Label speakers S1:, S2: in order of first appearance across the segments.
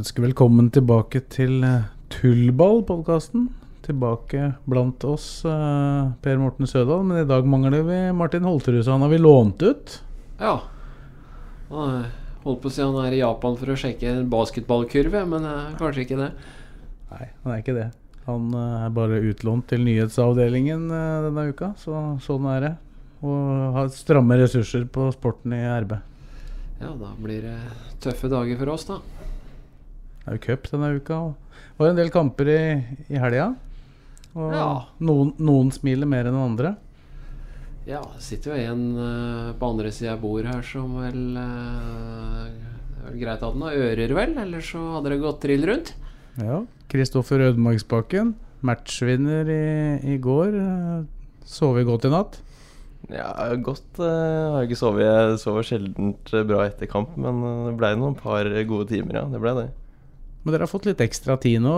S1: Da ønske velkommen tilbake til eh, Tullball-podkasten. Tilbake blant oss, eh, Per Morten Sødal. Men i dag mangler vi Martin Holterud, så han har vi lånt ut.
S2: Ja. Han er- holdt på å si han er i Japan for å sjekke en basketballkurve, men eh, kanskje ikke det.
S1: Nei, han er ikke det. Han eh, er bare utlånt til nyhetsavdelingen eh, denne uka, så sånn er det. Og har stramme ressurser på sporten i RB.
S2: Ja, da blir det tøffe dager for oss, da.
S1: Det er jo cup denne uka. Og det var en del kamper i, i helga. Og
S2: Ja.
S1: noen, noen smiler mer enn andre.
S2: Ja, det sitter jo en uh, på andre sida av bordet her som vel uh, Det er vel greit at den har ører, vel? Ellers så hadde det gått trill rundt.
S1: Ja. Kristoffer Ødemarksbakken, matchvinner i, i går. Sovet godt i natt.
S3: Ja, godt. Uh, har ikke sovet. Jeg sover sjelden bra etter kamp, men det ble noen par gode timer, ja. Det ble det.
S1: Men dere har fått litt ekstra tid nå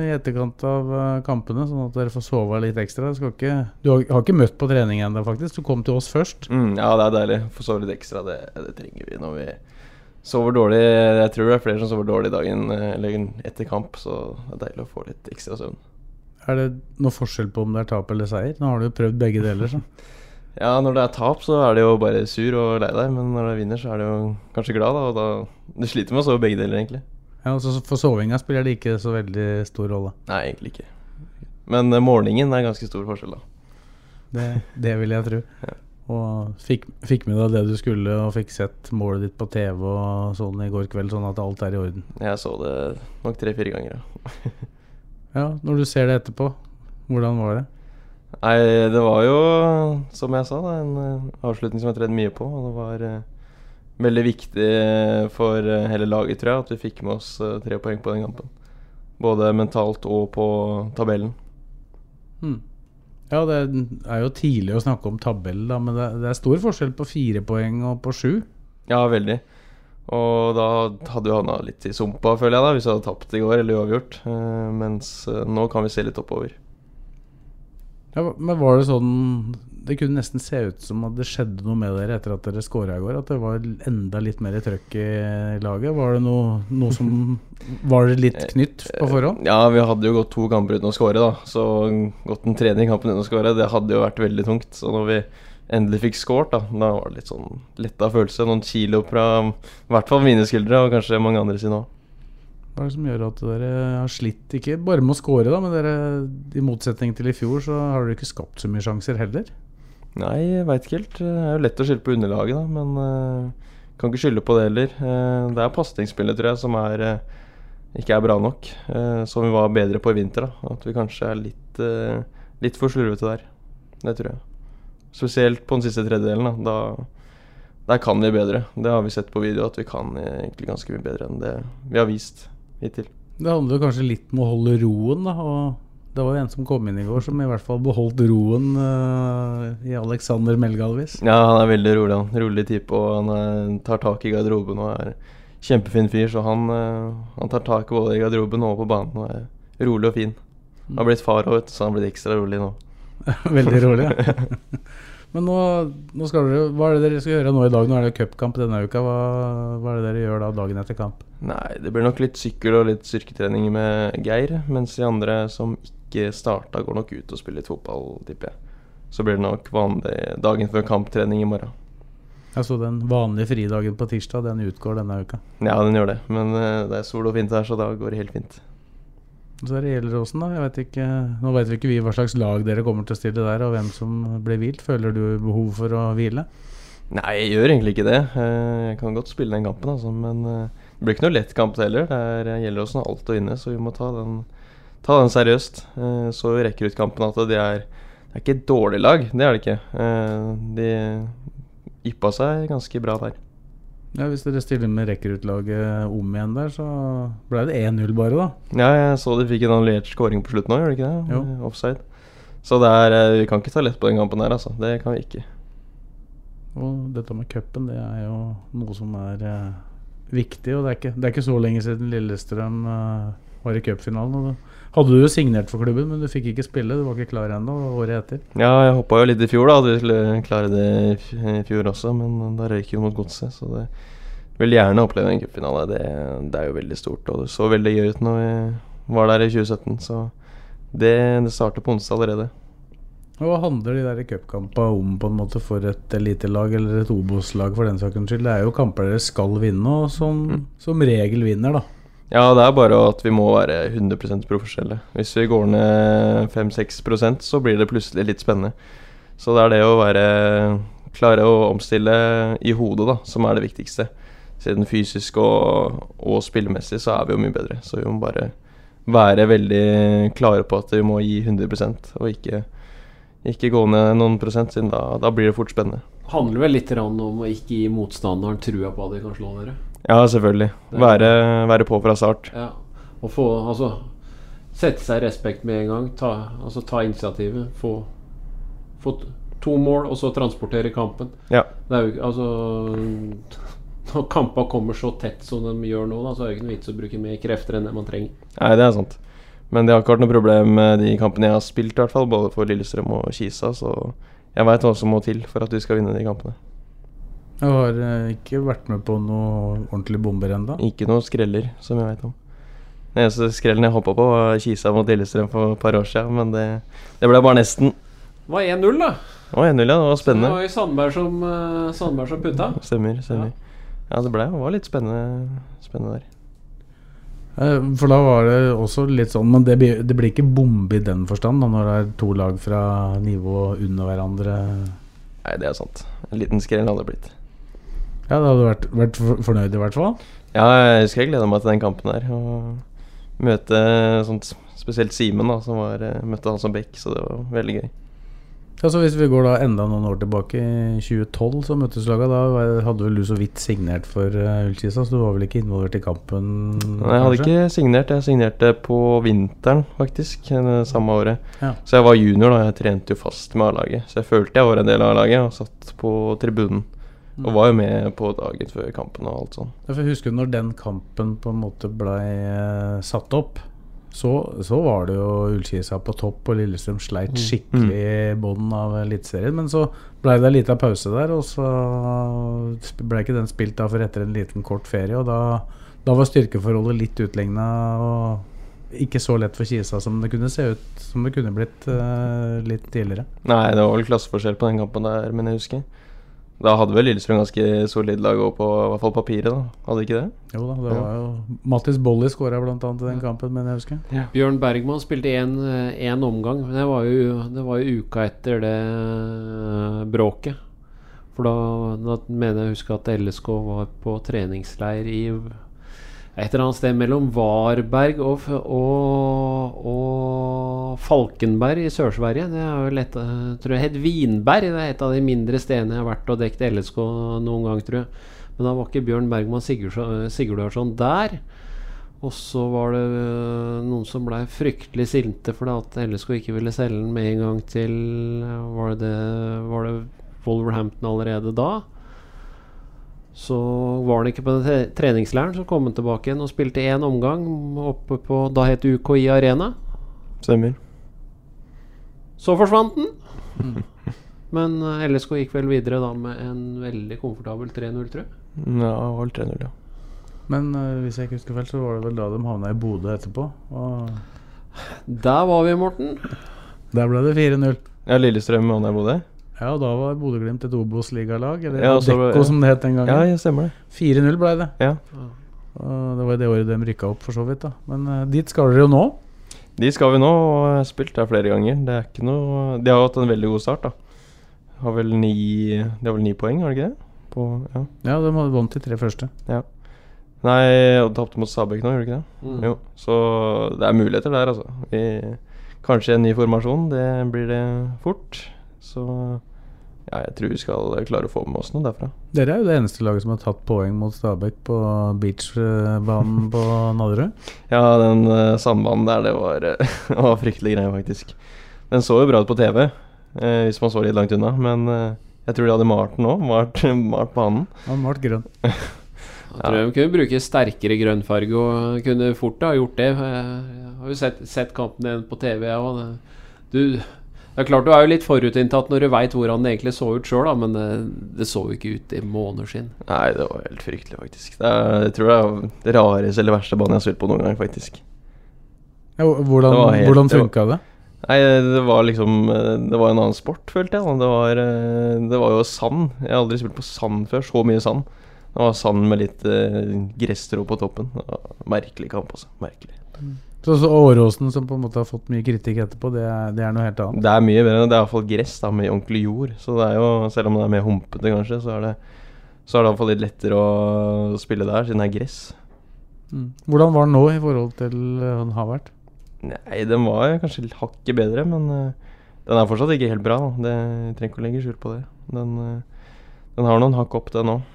S1: i etterkant av eh, kampene, sånn at dere får sove litt ekstra. Du, ikke, du har, har ikke møtt på trening ennå, faktisk. Du kom til oss først.
S3: Mm, ja, det er deilig. Få sove litt ekstra. Det, det trenger vi når vi sover dårlig. Jeg tror det er flere som sover dårlig dagen eh, eller etter kamp, så det er deilig å få litt ekstra søvn.
S1: Er det noe forskjell på om det er tap eller seier? Nå har du jo prøvd begge deler. Så.
S3: Ja, når det er tap, så er det jo bare sur og lei deg, men når det vinner, så er det jo kanskje glad, da. Og da Du sliter med å sove begge deler, egentlig.
S1: Ja, altså For sovinga spiller det ikke så veldig stor rolle.
S3: Nei, egentlig ikke. Men eh, morgenen er ganske stor forskjell, da.
S1: Det, det vil jeg tro. Og fikk, fikk med deg det du skulle, og fikk sett målet ditt på TV og sånn i går kveld, sånn at alt er i orden.
S3: Jeg så det nok tre-fire ganger, ja.
S1: Ja, Når du ser det etterpå, hvordan var det?
S3: Nei, det var jo, som jeg sa, da, en eh, avslutning som jeg tredde mye på. Og det var eh, veldig viktig for eh, hele laget, tror jeg, at vi fikk med oss eh, tre poeng på den kampen. Både mentalt og på tabellen.
S1: Hmm. Ja, det er jo tidlig å snakke om tabell, da, men det, det er stor forskjell på fire poeng og på sju.
S3: Ja, veldig. Og da hadde vi havna litt i sumpa, føler jeg, da, hvis jeg hadde tapt i går eller uavgjort. Eh, mens eh, nå kan vi se litt oppover.
S1: Ja, men var det sånn Det kunne nesten se ut som at det skjedde noe med dere etter at dere skåra i går? At det var enda litt mer trøkk i laget? Var det noe, noe som Var det litt knytt på forhånd?
S3: Ja, vi hadde jo gått to kamper uten å skåre, da. Så gått den tredje kampen uten å skåre, det hadde jo vært veldig tungt. Så når vi endelig fikk skåret, da, da var det litt sånn letta følelse. Noen kilo fra i hvert fall mine skuldre, og kanskje mange andre sine òg.
S1: Hva er det som gjør at dere har slitt, ikke bare med å score, da, men dere, i motsetning til i fjor, så har dere ikke skapt så mye sjanser heller?
S3: Nei, jeg veit ikke helt. Det er jo lett å skylde på underlaget, da, men uh, kan ikke skylde på det heller. Uh, det er pasningsspillet, tror jeg, som er uh, ikke er bra nok. Som vi var bedre på i vinter. da At vi kanskje er litt, litt for slurvete der. Det tror jeg. Spesielt på den siste tredjedelen. Da. da, der kan vi bedre. Det har vi sett på video, at vi kan egentlig ganske mye bedre enn det vi har vist hittil.
S1: Det handler kanskje litt om å holde roen, da. Og det var jo en som kom inn i går som i hvert fall beholdt roen uh, i Alexander Melgalvis.
S3: Ja, han er veldig rolig. han Rolig type, og han er, tar tak i garderoben og er kjempefin fyr. Så han, uh, han tar tak både i garderoben og på banen og er rolig og fin. Han har blitt far òg, så han blitt ekstra rolig nå.
S1: Veldig rolig, ja. Men nå, nå skal dere, hva er det dere skal gjøre nå i dag? Nå er det cupkamp denne uka. Hva, hva er det dere gjør da dagen etter kamp?
S3: Nei, det blir nok litt sykkel og litt styrketrening med Geir. Mens de andre som ikke starta, går nok ut og spiller litt fotball, tipper jeg. Så blir det nok vanlig dagen før kamptrening i morgen.
S1: Altså den vanlige fridagen på tirsdag, den utgår denne uka?
S3: Ja, den gjør det. Men uh, det er sol og fint her, så da går det helt fint.
S1: Så er det Gjelleråsen, da. Jeg vet ikke, nå vet vi ikke vi hva slags lag dere kommer til å stille der, og hvem som blir hvilt. Føler du behov for å hvile?
S3: Nei, jeg gjør egentlig ikke det. Eh, Jeg kan godt spille den kampen, altså, men eh, Det blir ikke noe lett kamp heller. Det er, Gjelleråsen oss alt å vinne, så vi må ta den, ta den seriøst. Eh, så ut rekruttkampen at det er, det er ikke et dårlig lag, det er det ikke. Eh, de yppa seg ganske bra der.
S1: Ja, Hvis dere stiller med rekruttlaget om igjen der, så ble det 1-0 bare, da.
S3: Ja, jeg så de fikk en annullert skåring på slutten òg, gjør de ikke det?
S1: Jo.
S3: Offside. Så det er, eh, vi kan ikke ta lett på den kampen her, altså. Det kan vi ikke.
S1: Og dette med cupen, det er jo noe som er eh, viktig. Og det er, ikke, det er ikke så lenge siden Lillestrøm eh, var i cupfinalen. Hadde du signert for klubben, men du fikk ikke spille. Du var ikke klar ennå året etter.
S3: Ja, jeg hoppa jo litt i fjor, da. At vi skulle klare det i fjor også, men da røyk vi mot Godset. Så det vil gjerne oppleve en cupfinale. Det, det er jo veldig stort. Og det så veldig gøy ut når vi var der i 2017, så det, det starter på onsdag allerede.
S1: Hva handler de der cupkampene om på en måte for et elitelag eller et Obos-lag for den saken skyld? Det er jo kamper dere skal vinne, og som, som regel vinner, da.
S3: Ja, det er bare at vi må være 100 profesjonelle. Hvis vi går ned 5-6% så blir det plutselig litt spennende. Så det er det å være klare å omstille i hodet da, som er det viktigste. Siden fysisk og, og spillemessig så er vi jo mye bedre. Så vi må bare være veldig klare på at vi må gi 100% og ikke, ikke gå ned noen prosent, siden da, da blir det fort spennende.
S2: Handler vel litt om å ikke gi motstanderen trua på at de kan slå dere.
S3: Ja, selvfølgelig. Være, være på fra start.
S2: Ja. Og få Altså sette seg respekt med en gang. Ta, altså, ta initiativet. Få, få to mål, og så transportere kampen.
S3: Ja.
S2: Det er jo Altså Når kampene kommer så tett som de gjør nå, da, så er det ikke noe vits å bruke mer krefter enn det man trenger.
S3: Nei, det er sant. Men det har ikke vært noe problem med de kampene jeg har spilt, i hvert fall, både for Lillestrøm og Kisa. Så jeg veit hva som må til for at vi skal vinne de kampene.
S1: Jeg har eh, ikke vært med på noe ordentlig bomber ennå.
S3: Ikke noe skreller, som jeg veit om. Den eneste skrellen jeg hoppa på, var Kisa mot Lillestrøm for et par år siden, men det, det ble bare nesten.
S2: Det var 1-0, da.
S3: Å, 1-0, ja. Det var spennende.
S2: Det var jo Sandberg som, eh, Sandberg som putta.
S3: Stemmer. stemmer. Ja, det ble, det var litt spennende, spennende der.
S1: Eh, For da var det også litt sånn Men det blir, det blir ikke bombe i den forstand, da, når det er to lag fra nivå under hverandre.
S3: Nei, det er sant. En liten skrell hadde det blitt.
S1: Ja, da hadde du vært, vært fornøyd, i hvert fall.
S3: Ja, jeg husker jeg gleda meg til den kampen der. Og møte sånt, spesielt Simen, da, som var, eh, møtte han som back, så det var veldig gøy.
S1: så Hvis vi går da enda noen år tilbake, i 2012, så møttes laga. Da hadde vel du så vidt signert for uh, Ullkisa, så du var vel ikke involvert i kampen?
S3: Nei, jeg hadde ikke signert. Jeg signerte på vinteren, faktisk, det samme året.
S1: Ja.
S3: Så jeg var junior da, jeg trente jo fast med A-laget. Så jeg følte jeg var en del av A-laget og satt på tribunen. Og var jo med på dagen før kampen og alt sånn.
S1: Jeg husker når den kampen på en måte blei eh, satt opp, så, så var det jo Ullkisa på topp, og Lillestrøm sleit skikkelig i bånn av Eliteserien. Men så blei det en liten pause der, og så blei ikke den spilt da for etter en liten kort ferie. Og da, da var styrkeforholdet litt utligna og ikke så lett for Kisa som det kunne se ut som det kunne blitt uh, litt tidligere.
S3: Nei, det var vel klasseforskjell på den kampen der, men jeg husker. Da hadde vel Lillestrøm ganske solid lag òg, på i hvert fall papiret. da Hadde ikke det?
S1: Jo da, det var jo Mattis Bolli skåra bl.a. i den kampen, men jeg husker.
S2: Bjørn Bergman spilte én omgang, men det var, jo, det var jo uka etter det eh, bråket. For da, da mener jeg å huske at LSK var på treningsleir i et eller annet sted mellom Varberg og, og, og Falkenberg i Sør-Sverige. Det er jo lett, eh, tror jeg het Vinberg. Det er et av de mindre stedene jeg har vært og dekket LSK noen gang, tror jeg. Men da var ikke Bjørn Bergman Sigurdsson Sigurdarsson der. Og så var det øh, noen som blei fryktelig sinte fordi at LSK ikke ville selge den med en gang til Var det, var det Wolverhampton allerede da? Så var han ikke på den tre- treningsleiren, så kom han tilbake igjen og spilte én omgang oppe på Da het UKI Arena.
S3: Stemmer.
S2: Så forsvant den. Men øh, LSK gikk vel videre da med en veldig komfortabel 3-0, tror jeg.
S3: Ja, holdt vel 3-0, ja.
S1: Men uh, hvis jeg ikke husker feil, så var det vel da de havna i Bodø etterpå. Og
S2: Der var vi, Morten.
S1: der ble det 4-0.
S3: Ja, Lillestrøm og der bodde?
S1: Ja, og da var Bodø-Glimt et Obos-ligalag, eller
S3: Ja, så-
S1: Dekko som det het den gangen.
S3: ja, stemmer det.
S1: 4-0 ble det.
S3: Ja.
S1: Og det var det året de rykka opp, for så vidt. da Men uh, dit skal dere jo nå.
S3: De skal vi nå, og jeg har spilt der flere ganger. Det er ikke noe De har hatt en veldig god start, da. Har vel ni De har vel ni poeng, har de ikke det? På, ja.
S1: Ja, de hadde vant de tre første.
S3: Ja Nei, og tapte mot Stabæk nå, gjorde du ikke det?
S2: Mm.
S3: Jo. Så det er muligheter der, altså. Vi, kanskje en ny formasjon, det blir det fort. Så ja, jeg tror vi skal klare å få med oss noe derfra.
S1: Dere er jo det eneste laget som har tatt poeng mot Stabæk på beachbanen på Nadderud.
S3: Ja, den uh, sandbanen der, det var, eh, var fryktelig greie, faktisk. Den så jo bra ut på TV, uh, hvis man så litt langt unna. Men uh, jeg tror de hadde malt den òg. Malt, malt banen.
S1: Ja, malt grønn.
S2: Jeg tror de kunne bruke sterkere grønnfarge og kunne fort ha gjort det. Jeg har jo sett, sett kampen på TV, jeg òg. Du det er klart Du er jo litt forutinntatt når du veit hvordan det egentlig så ut sjøl, men det, det, så jo ikke ut i måneskinn.
S3: Nei, det var helt fryktelig, faktisk. Det er, jeg tror det er det rareste eller verste banen jeg har spilt på noen gang, faktisk.
S1: Ja, hvordan
S3: Det helt-
S1: hvordan
S3: det
S1: funka det?
S3: Nei, det var liksom Det var en annen sport, følte jeg. Det var, eh, det var jo sand. Jeg har aldri spilt på sand før. Så mye sand. Det var sand med litt gresstrå på toppen. Merkelig kamp, altså. Merkelig.
S1: Så, så Åråsen, som på en måte har fått mye kritikk etterpå, det er, det er noe helt annet?
S3: Det er mye bedre. Det er iallfall gress da, med ordentlig jord. Så det er jo, selv om det er mer humpete, kanskje, så er det Så er det iallfall litt lettere å spille der, siden det er gress.
S1: Mm. Hvordan var den nå i forhold til øh, den har vært?
S3: Nei, den var kanskje hakket bedre, men uh, den er fortsatt ikke helt bra. Da. Det jeg trenger ikke å legge skjul på det. Den, uh, den har noen hakk opp, den òg.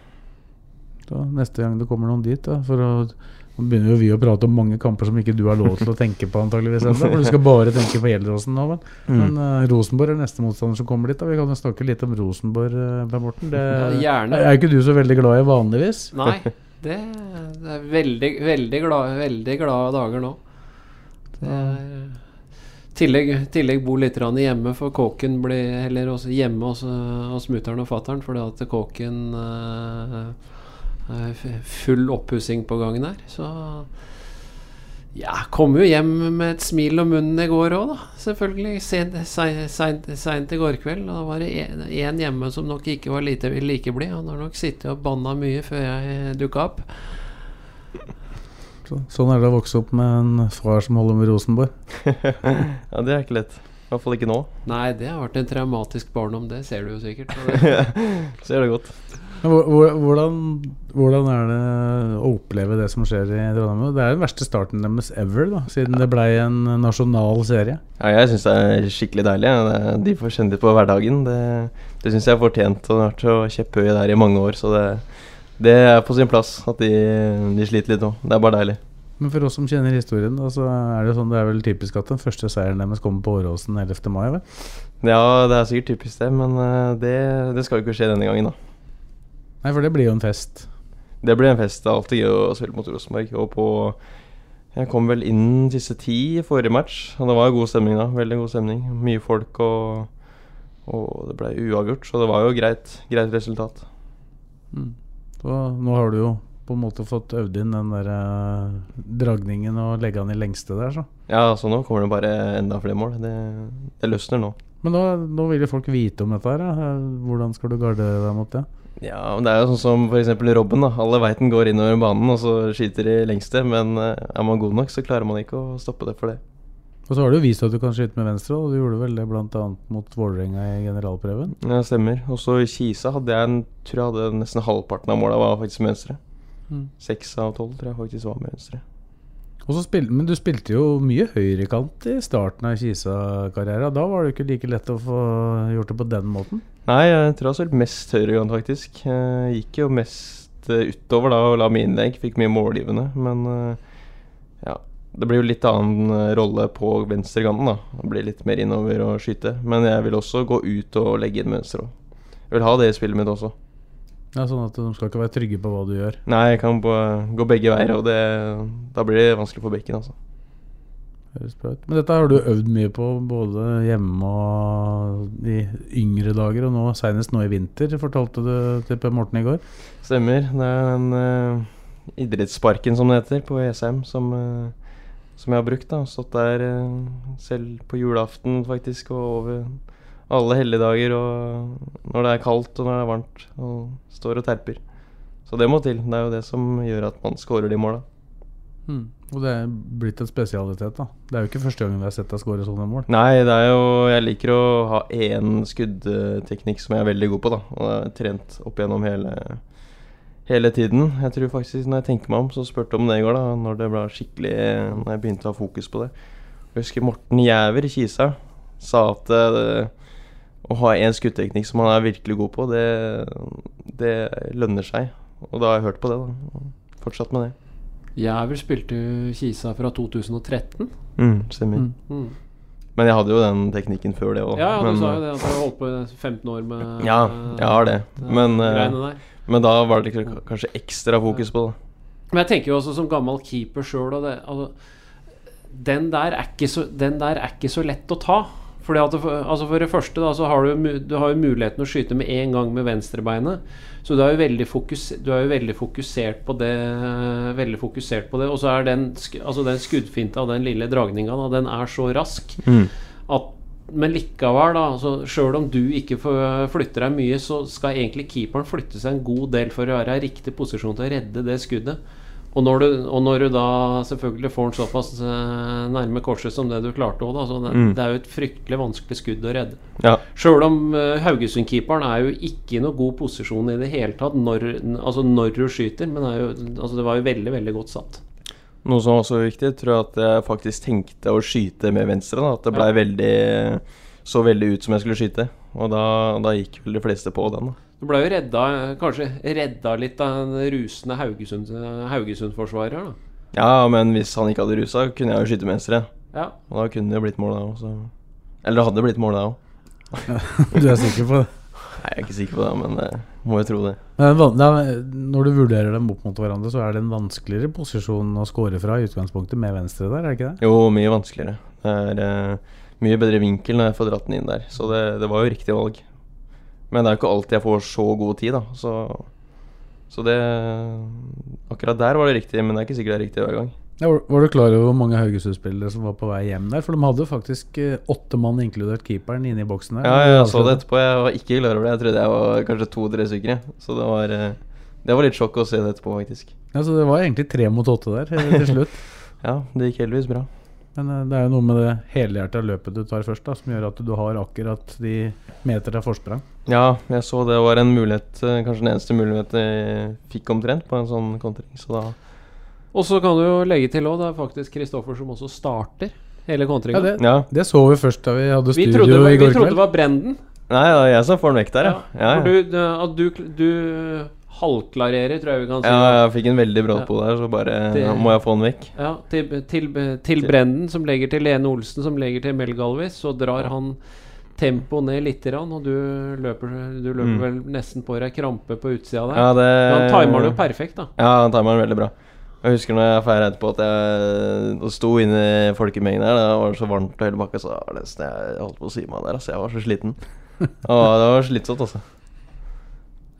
S1: Neste gang det kommer noen dit, da, for å nå begynner jo vi å prate om mange kamper som ikke du har lov til å tenke på, antageligvis enda, For du skal bare tenke på Gjelleråsen nå, Men,
S3: Mm.
S1: Men uh, Rosenborg er neste motstander som kommer dit. Da. Vi kan jo snakke litt om Rosenborg, Per Morten. Det
S2: Ja,
S1: er ikke du så veldig glad i vanligvis.
S2: Nei, det, det er veldig, veldig, glad, veldig glade dager nå. Det er tillegg, tillegg bor litt hjemme, for kåken blir Eller også hjemme hos, hos mutter'n og fatter'n, fordi at kåken eh, er full oppussing på gangen her. Så ja, kom jo hjem med et smil om munnen i går òg, da. Selvfølgelig. Seint i går kveld. Og da var det én hjemme som nok ikke var lite, like blid. Han har nok sittet og banna mye før jeg dukka opp.
S1: Så, sånn er det å vokse opp med en far som holder med Rosenborg.
S3: ja, det er ikke lett. I hvert fall ikke nå.
S2: Nei, det har vært en traumatisk barndom, det ser du jo sikkert. Det,
S3: Ser det godt.
S1: Hvordan, hvordan er det å oppleve det som skjer i Trondheim? Det er den verste starten deres ever, da, siden det blei en nasjonal serie.
S3: Ja, jeg syns det er skikkelig deilig. ja. De får kjenne litt på hverdagen. Det, det syns jeg er fortjent. Og det har vært så kjepphøy der i mange år, så det, det er på sin plass at de, de sliter litt nå. Det er bare deilig.
S1: Men for oss som kjenner historien, da, så er det jo sånn det er vel typisk at den første seieren deres kommer på Åråsen 11. mai, vel?
S3: Ja, det er sikkert typisk det, men eh, det, det skal jo ikke skje denne gangen, da.
S1: Nei, for det blir jo en fest.
S3: Det blir en fest. Det er alltid gøy å spille mot Rosenborg. Og på Jeg kom vel inn siste ti i forrige match, og det var god stemning da. Veldig god stemning. Mye folk, og, og det ble uavgjort, så det var jo greit, greit resultat.
S1: Så nå har du jo på en måte fått øvd inn den der eh, dragningen og legge den i lengste der, så.
S3: Ja, så nå kommer det bare enda flere mål. Det, det løsner nå.
S1: Men nå, nå vil jo folk vite om dette her. Ja. Hvordan skal du garde deg mot det?
S3: Ja, men det er jo sånn som f.eks. Robben. da Alle veit den går innover banen, og så skyter de lengste. Men eh, er man god nok, så klarer man ikke å stoppe det for det.
S1: Og så har du vist at du kan skyte med venstre, og du gjorde vel det bl.a. mot Vålerenga i generalprøven.
S3: Ja, stemmer. Og så i Kisa hadde jeg en, tror jeg hadde nesten halvparten av måla var faktisk med venstre.
S1: Mm.
S3: Seks av tolv tror jeg faktisk var med venstre.
S1: Og så spil, men du spilte jo mye høyrekant i starten av Kisa-karrieren. Da var det jo ikke like lett å få gjort det på den måten.
S3: Nei, jeg tror jeg har spilt mest høyrekant, faktisk. Jeg gikk jo mest eh, utover da og la mye innlegg. Fikk mye målgivende. Men eh, ja, det blir jo litt annen eh, rolle på venstrekanten. da Det blir litt mer innover og skyte. Men jeg vil også gå ut og legge inn mønster òg. Jeg vil ha det i spillet mitt også.
S1: Ja, Sånn at de skal ikke være trygge på hva du gjør.
S3: Nei, jeg kan gå begge veier, og det, da blir det vanskelig for bekken, altså.
S1: Men dette har du øvd mye på, både hjemme og i yngre dager, og nå senest nå i vinter, fortalte du til Per Morten i går.
S3: Stemmer. Det er den uh, idrettsparken, som det heter, på ESM, som, uh, som jeg har brukt. da Stått der uh, selv på julaften, faktisk, og over alle helligdager, og når det er kaldt og når det er varmt, og står og terper. Så det må til. Det er jo det som gjør at man scorer de måla.
S1: Og det er blitt en spesialitet, da. Det er jo ikke første gangen vi har sett deg skåre sånne mål.
S3: Nei, det er jo Jeg liker å ha én skuddteknikk som jeg er veldig god på, da. Og jeg har trent opp gjennom hele, hele tiden. Jeg tror faktisk, når jeg tenker meg om, så spurte om det i går, da, når det ble skikkelig Når jeg begynte å ha fokus på det. Jeg husker Morten Jæver i Kisa sa at det, å ha én skuddteknikk som han er virkelig god på, det, det lønner seg. Og da har jeg hørt på det, da. Fortsatt med det.
S2: Jæver spilte Kisa fra 2013.
S3: Mm, stemmer.
S2: Mm.
S3: Men jeg hadde jo den teknikken før det òg.
S2: Ja, ja, du sa jo det at du har holdt på i 15 år med
S3: Ja, jeg har det. Men,
S2: uh,
S3: men da var det kanskje ekstra fokus på det.
S2: Men jeg tenker jo også som gammel keeper sjøl altså, den, den der er ikke så lett å ta. Fordi at altså For det første da, så har du, du har jo muligheten å skyte med en gang med venstrebeinet. Så du er jo veldig, fokus, du er jo veldig fokusert på det. Veldig fokusert på det Og så er den, altså den skuddfinta og den lille dragninga den er så rask
S3: Mm.
S2: at men likevel, da altså, sjøl om du ikke flytter deg mye, så skal egentlig keeperen flytte seg en god del for å være i riktig posisjon til å redde det skuddet. Og når, du, og når du da selvfølgelig får den såpass eh, nærme korset som det du klarte òg. Så det,
S3: Mm.
S2: det er jo et fryktelig vanskelig skudd å redde.
S3: Ja.
S2: Sjøl om uh, Haugesund-keeperen er jo ikke i noe god posisjon i det hele tatt når, altså når du skyter, men jo, altså det var jo veldig, veldig godt satt.
S3: Noe som også var viktig, tror jeg at jeg faktisk tenkte å skyte med venstre. Da. At det blei
S2: Ja.
S3: veldig så veldig ut som jeg skulle skyte. Og da, da gikk vel de fleste på den. da
S2: Du ble jo redda, kanskje redda litt av den rusende Haugesund- Haugesund-forsvarer, da.
S3: Ja, men hvis han ikke hadde rusa, kunne jeg jo skyte menstre.
S2: Ja.
S3: Og da kunne det jo blitt mål da òg, så Eller det hadde blitt mål da òg.
S1: Du er sikker på det?
S3: Nei, jeg er ikke sikker på det, men eh, må jo tro det.
S1: Når du vurderer dem opp mot hverandre, så er det en vanskeligere posisjon å score fra i utgangspunktet med venstre der, er det ikke det?
S3: Jo, mye vanskeligere. Det er eh, mye bedre vinkel når jeg får dratt den inn der. Så det, det var jo riktig valg. Men det er jo ikke alltid jeg får så god tid, da. Så, så det Akkurat der var det riktig, men det er ikke sikkert det er riktig hver gang.
S1: Ja, var, var du klar over hvor mange Haugesund-spillere som var på vei hjem der? For de hadde faktisk eh, åtte mann, inkludert keeperen, inne i boksen der.
S3: Ja, jeg så det etterpå. Jeg var ikke klar over det. Jeg trodde jeg var kanskje to-tre stykker. Så det var, eh, det var litt sjokk å se det etterpå, faktisk.
S1: Ja, Så det var egentlig tre mot åtte der eh, til slutt.
S3: Ja, det gikk heldigvis bra.
S1: Men eh, det er jo noe med det helhjerta løpet du tar først, da, som gjør at du har akkurat de meter til forsprang.
S3: Ja, jeg så det var en mulighet, eh, kanskje den eneste muligheten jeg fikk omtrent på en sånn kontring. Så da
S2: Og så kan du jo legge til òg, det er faktisk Kristoffer som også starter hele
S1: Ja,
S2: kontringa.
S1: det,
S3: Ja.
S1: det så vi først da vi hadde
S2: vi
S1: studio
S2: trodde,
S1: i
S2: vi trodde det var Brenden.
S3: Nei, det var jeg som får den vekk der, ja. Ja,
S2: For
S3: ja.
S2: du, du, at du, du halvklarerer, tror jeg vi kan si.
S3: ja, jeg fikk en veldig brått på der, så bare til, må jeg få den vekk.
S2: Ja, til, til, til Brenden, som legger til Lene Olsen, som legger til Mel Galvis, så drar han tempoet ned litt, og du løper, du løper
S3: Mm.
S2: vel nesten på deg krampe på utsida der.
S3: Ja, det
S2: Men han timer det jo perfekt, da.
S3: Ja, han timer den veldig bra. Jeg husker når jeg feira etterpå at jeg sto inne i folkemengden her. Det var så varmt og hele bakka, så nesten jeg holdt på å si meg der. Altså, jeg var så sliten. Og det var slitsomt, altså.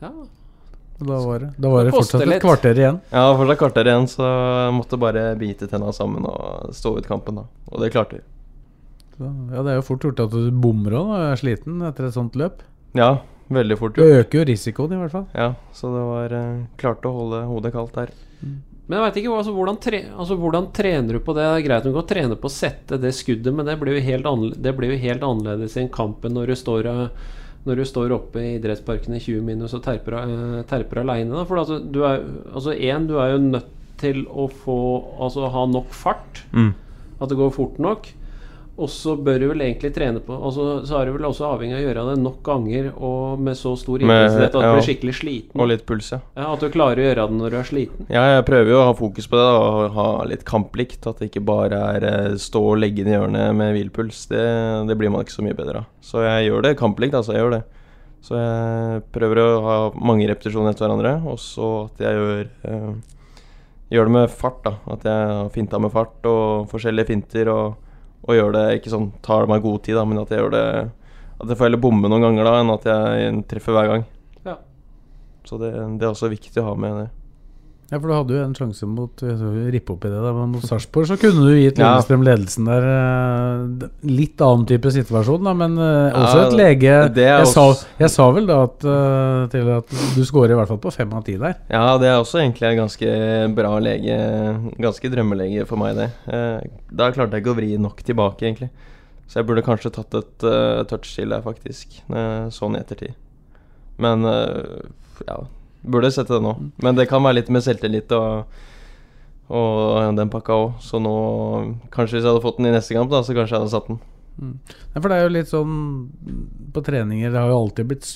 S2: Ja.
S1: Og Da var det, da var det fortsatt et kvarter igjen.
S3: Ja, fortsatt kvarter igjen, så jeg måtte bare bite tenna sammen og stå ut kampen, da. Og det klarte vi.
S1: Ja, Det er jo fort gjort at du bommer òg er sliten etter et sånt løp.
S3: Ja, veldig fort gjort.
S1: Det øker jo risikoen, i hvert fall.
S3: Ja, så det var eh, klart å holde hodet kaldt der.
S2: Men jeg vet ikke, altså, hvordan, tre, altså, hvordan trener du på det? Det er greit du kan trene på å sette det skuddet, men det blir jo helt, annerledes, det blir jo helt annerledes i en kamp enn når du står, eh, når du står oppe i idrettsparken i 20 minus og terper, uh, terper aleine. For altså, du er altså en, du er jo nødt til å få Altså ha nok fart.
S3: Mm.
S2: At det går fort nok. Og så bør du vel egentlig trene på altså, Så er du vel også avhengig av å gjøre det nok ganger og med så stor intensitet at du
S3: ja.
S2: blir skikkelig sliten.
S3: Og litt puls, ja.
S2: Ja, at du klarer å gjøre det når du er sliten.
S3: Ja, jeg prøver jo å ha fokus på det da, og ha litt kamplikt. At det ikke bare er eh, stå og legge inn i hjørnet med hvilpuls. Det, det blir man ikke så mye bedre av. Så jeg gjør det kamplikt, altså. Jeg gjør det. Så jeg prøver å ha mange repetisjoner etter hverandre, og så at jeg gjør eh, Gjør det med fart, da. At jeg har finta med fart og forskjellige finter, og, og gjør det ikke sånn tar meg god tid, da, men at jeg gjør det At jeg får heller bomme noen ganger da, enn at jeg treffer hver gang.
S2: Ja.
S3: Så det, det er også viktig å ha med det.
S1: Ja, for du hadde jo en sjanse mot rippe opp i det da, men mot Sarpsborg så kunne du gitt. Lillestrøm ledelsen der. eh, Litt annen type situasjon, da, men eh, også et lege
S3: det er
S1: jeg, sa, jeg sa vel da at, eh, til at du scorer i hvert fall på fem av ti der.
S3: Ja, det er også egentlig en ganske bra lege. Ganske drømmelege for meg, det. Da klarte jeg ikke å vri nok tilbake, egentlig. Så jeg burde kanskje tatt et uh, touch til der, faktisk. Uh, sånn i ettertid. Men uh, ja, Burde sette det nå. Men det kan være litt med selvtillit og, og den pakka òg. Så nå Kanskje hvis jeg hadde fått den i neste kamp, da, så kanskje jeg hadde satt den.
S1: Nei, for det er jo litt sånn på treninger Det har jo alltid blitt,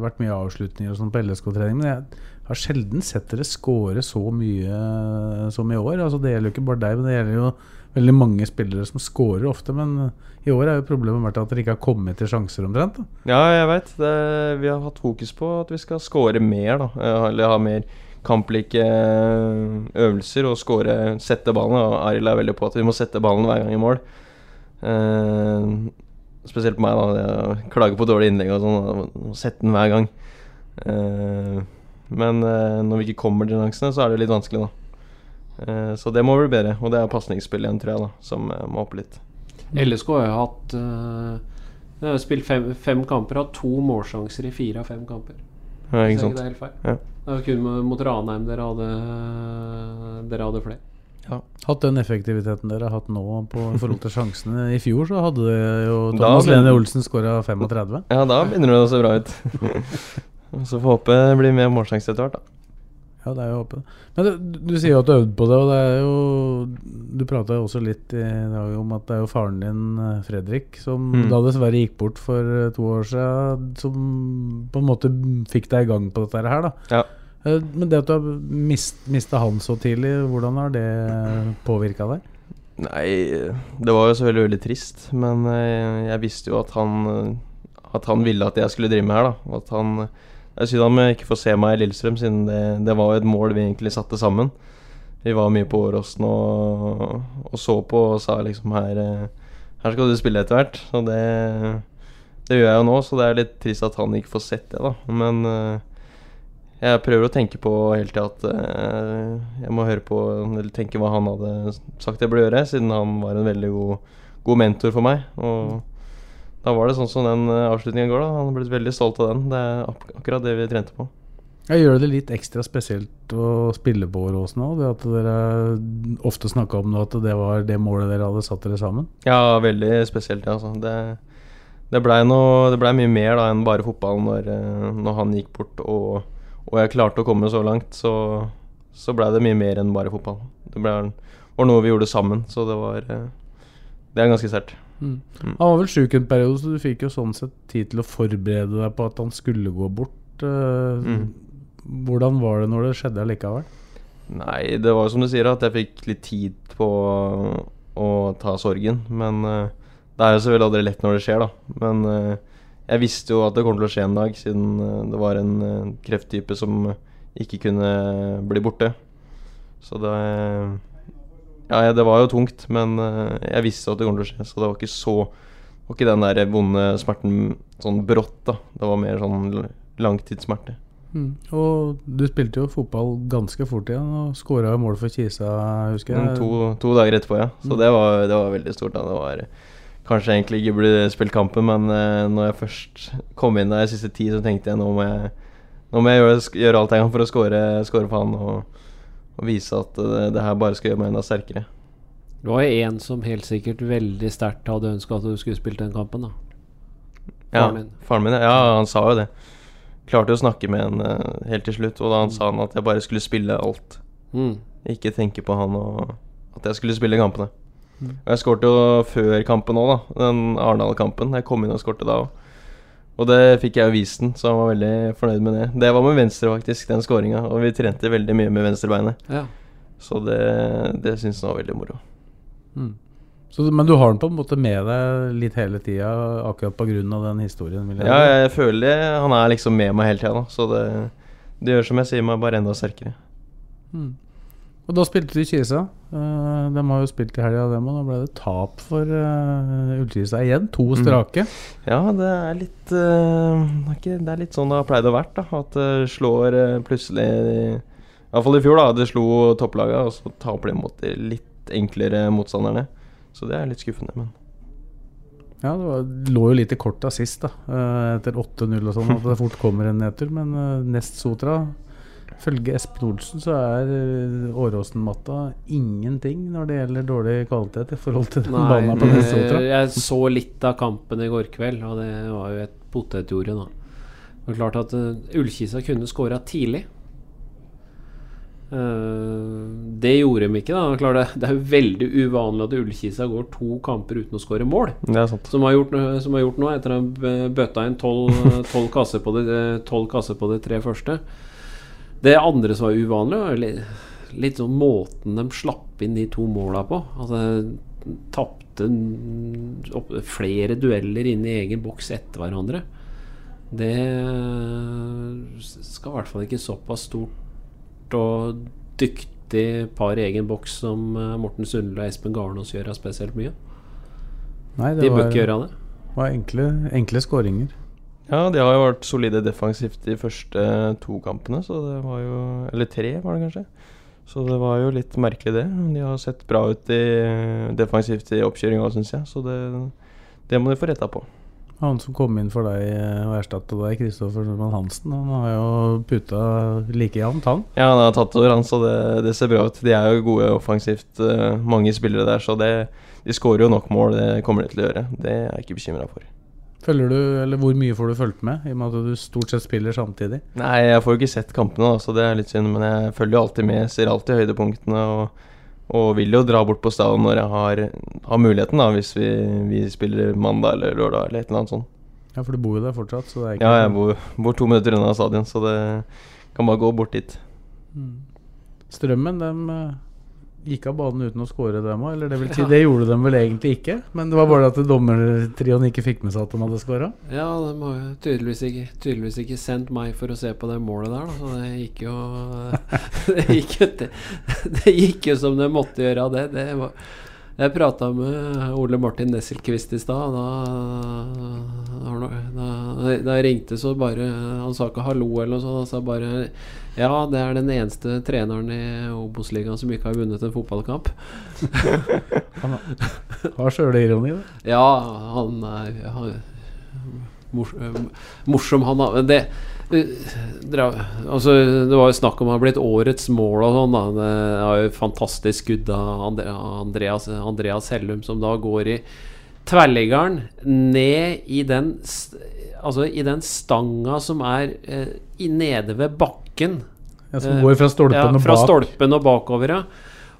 S1: vært mye avslutninger og sånn på LSK-trening, men jeg har sjelden sett dere score så mye som i år. Altså Det gjelder jo ikke bare deg, men det gjelder jo veldig mange spillere som scorer ofte. Men i år er jo problemet vært at dere ikke har kommet til sjanser omtrent. Da.
S3: Ja, jeg veit. Vi har hatt fokus på at vi skal score mer, da. Eh, Eller ha mer kamplike eh, øvelser og score Sette ballen. Og Arild er veldig på at vi må sette ballen hver gang i mål. Eh, spesielt på meg, da. Jeg klager på dårlige innlegg og sånn. Sette den hver gang. Eh, men eh, når vi ikke kommer til sjansene, så er det litt vanskelig, da. Eh, så det må bli bedre. Og det er pasningsspill igjen, tror jeg, da som eh, må opp litt.
S2: LSK har jo hatt uh, har spilt fem, fem kamper, hatt to målsjanser i fire av fem kamper.
S3: Ja, ikke sant?
S2: Det er helt feil.
S3: Ja.
S2: Det var kun mot Ranheim dere hadde Dere hadde flere.
S1: Hatt den effektiviteten dere har hatt nå på, forhold til sjansene. I fjor så hadde jo Thomas Lene Olsen skåra 35.
S3: Ja, da begynner det å se bra ut. Så får håpe det blir mer målsjanse etter hvert, da.
S1: Ja, det er jo håpet. Men du, du sier jo at du øvde på det, og det er jo Du prata jo også litt i dag om at det er jo faren din, eh, Fredrik, som
S3: Mm.
S1: da dessverre gikk bort for eh, to år siden, som på en måte fikk deg i gang på dette her, da.
S3: Ja.
S1: Eh, Men det at du har mist, mista han så tidlig, hvordan har det påvirka deg?
S3: Nei, det var jo selvfølgelig veldig trist, men jeg visste jo at han At han ville at jeg skulle drive med her, da. Og At han Er synd han ikke får se meg i Lillestrøm, siden det, det var et mål vi egentlig satte sammen. Vi var mye på Åråsen og, og så på og sa liksom her eh, Her skal du spille etter hvert. Og det, det gjør jeg jo nå, så det er litt trist at han ikke får sett det, da. Men eh, jeg prøver å tenke på hele tida at eh, jeg må høre på Eller tenke hva han hadde sagt jeg burde gjøre, siden han var en veldig god, god mentor for meg. Og da var det sånn som den uh, avslutningen går, da. Han ble veldig stolt av den. Det er ak akkurat det vi trente på.
S1: Jeg gjør det litt ekstra spesielt å spille på Åråsen òg. Det at dere ofte snakka om at det var det målet dere hadde satt dere sammen.
S3: Ja, veldig spesielt, ja. Altså. Det, det blei ble mye mer da enn bare fotball når, eh, når han gikk bort og, og jeg klarte å komme så langt. Så, så blei det mye mer enn bare fotball. Det ble, var noe vi gjorde sammen, så det var eh, Det er ganske sterkt.
S1: Mm. Han var vel sjuk en periode, så du fikk jo sånn sett tid til å forberede deg på at han skulle gå bort. Eh,
S3: Mm.
S1: Hvordan var det når det skjedde allikevel?
S3: Nei, det var jo som du sier, at jeg fikk litt tid på å, ta sorgen. Men eh, det er jo selvfølgelig aldri lett når det skjer, da. Men eh, jeg visste jo at det kom til å skje en dag, siden det var en krefttype som ikke kunne bli borte. Så det Ja, det var jo tungt, men eh, jeg visste at det kom til å skje, så det var ikke så det var ikke den der vonde smerten sånn brått, da. Det var mer sånn langtidssmerte.
S1: Mm. Og du spilte jo fotball ganske fort igjen, og skåra mål for Kisa, husker
S3: Mm,
S1: jeg.
S3: to, to dager etterpå, ja. Så det, var, det var veldig stort. Da. Det var Kanskje egentlig ikke burde spilt kampen, men eh, når jeg først kom inn der siste ti, så tenkte jeg nå må jeg, nå må jeg gjøre, gjøre alt jeg kan for å score, score for han og, og vise at det, det her bare skal gjøre meg enda sterkere.
S2: Det var jo en som helt sikkert veldig sterkt hadde ønska at du skulle spilt den kampen, da.
S3: Ja,
S2: Faren din.
S3: Faren min, ja. ja. Han sa jo det. Klarte jo å snakke med en uh, helt til slutt, og da han sa han at jeg bare skulle spille alt.
S2: Mm.
S3: Ikke tenke på han og at jeg skulle spille kampene. Og jeg skårte jo før kampen òg, da. Den Arendal-kampen. Jeg kom inn og skårte da òg. Og det fikk jeg jo vist den, så han var veldig fornøyd med det. Det var med venstre, faktisk, den skåringa. Og vi trente veldig mye med venstrebeinet.
S2: Ja.
S3: Så det, det syns han var veldig moro.
S1: Så, men du har den på en måte med deg litt hele tida, akkurat pga. den historien? Vil jeg
S3: Ja, jeg føler det. han er liksom med meg hele tida, nå. Så det, det gjør som jeg sier, meg bare enda sterkere.
S1: Og da spilte de Kisa. Uh, de har jo spilt i helga, dem og Da ble det tap for uh, Ullkisa igjen. To strake.
S3: Ja, det er litt eh, det, er litt sånn det har pleid å vært, da. At det slår eh, plutselig Iallfall i fjor, da. Det slo topplaga, og så taper de mot de litt enklere motstanderne. Så det er litt skuffende, men
S1: Ja, det var, lå jo litt i korta sist, da. eh, etter 8-0 og sånn, at det fort kommer en nedtur. Men eh, nest Sotra Ifølge Espen Olsen så er uh, Åråsen-matta ingenting når det gjelder dårlig kvalitet i forhold til den banen på nest Sotra.
S2: det- jeg så litt av kampen i går kveld, og det var jo et potetjorde, da. Det var klart at uh, Ullkisa kunne skåra tidlig. Uh, det gjorde de ikke. da Klar, det, det er jo veldig uvanlig at Ullkisa går to kamper uten å skåre mål.
S3: Det er sant.
S2: Som har gjort, som har gjort nå, etter å ha bøtta inn tolv kasser, på de- tolv kasser på de tre første. Det andre som var uvanlig, var litt, litt sånn måten de slapp inn de to måla på. Altså Tapte flere dueller inn i egen boks etter hverandre. Det skal i hvert fall ikke såpass stort og dyktig par i egen boks som eh, Morten Sundle og Espen Garnås gjør av spesielt mye.
S1: Nei,
S2: De
S1: det
S2: bør ikke gjøre det.
S1: var enkle, enkle skåringer.
S3: Ja, de har jo vært solide defensivt de første to kampene, så det var jo Eller tre, var det kanskje. Så det var jo litt merkelig, det. De har sett bra ut i, defensivt i oppkjøringa, syns jeg. Så det, det må de få retta på.
S1: Han som kom inn for deg eh, og erstatta deg, Kristoffer Nordmann Hansen, han har jo puta like jevnt, han.
S3: Ja, han har tatt over, han, så det, det ser bra ut. De er jo gode offensivt, eh, mange spillere der, så det, de skårer jo nok mål. Det kommer de til å gjøre. Det er jeg ikke bekymra for.
S1: Følger du, eller Hvor mye får du fulgt med, i og med at du stort sett spiller samtidig?
S3: Nei, jeg får jo ikke sett kampene, så det er litt synd. Men jeg følger jo alltid med, ser alltid høydepunktene. Og, og vil jo dra bort på stadion når jeg har, har muligheten, da, hvis vi, vi spiller mandag eller lørdag eller et eller annet sånt.
S1: Ja, For du bor jo der fortsatt? Så det er ikke
S3: Ja, jeg bor, bor to minutter unna stadion, så det kan bare gå bort dit.
S1: Strømmen dem eh, gikk av banen uten å score, dem òg. Eller det vil si, det gjorde de vel egentlig ikke. Men det var bare at dommertrioen ikke fikk med seg at de hadde skåra.
S2: Ja, de har jo tydeligvis ikke, tydeligvis ikke sendt meg for å se på det målet der, da. Så det gikk jo Det gikk det, det gikk jo som det måtte gjøre det. det var, jeg prata med Ole Martin Nesselquist i stad. Da, da, da, ringte, så bare Han sa ikke hallo eller noe sånt. Han sa bare Ja, det er den eneste treneren i Obos-ligaen som ikke har vunnet en fotballkamp.
S1: Han har sjølironi, da.
S2: Ja, han er han, mors, eh, morsom, han det altså, Det var jo snakk om han har blitt årets mål og sånn. Det er jo fantastisk skudd av Andreas, Andreas Hellum, som da går i tverrliggeren ned i den Altså i den stanga som er eh, i, nede ved bakken.
S1: Ja, som går fra stolpen
S2: ja,
S1: og
S2: fra
S1: bak.
S2: stolpen og bakover, ja.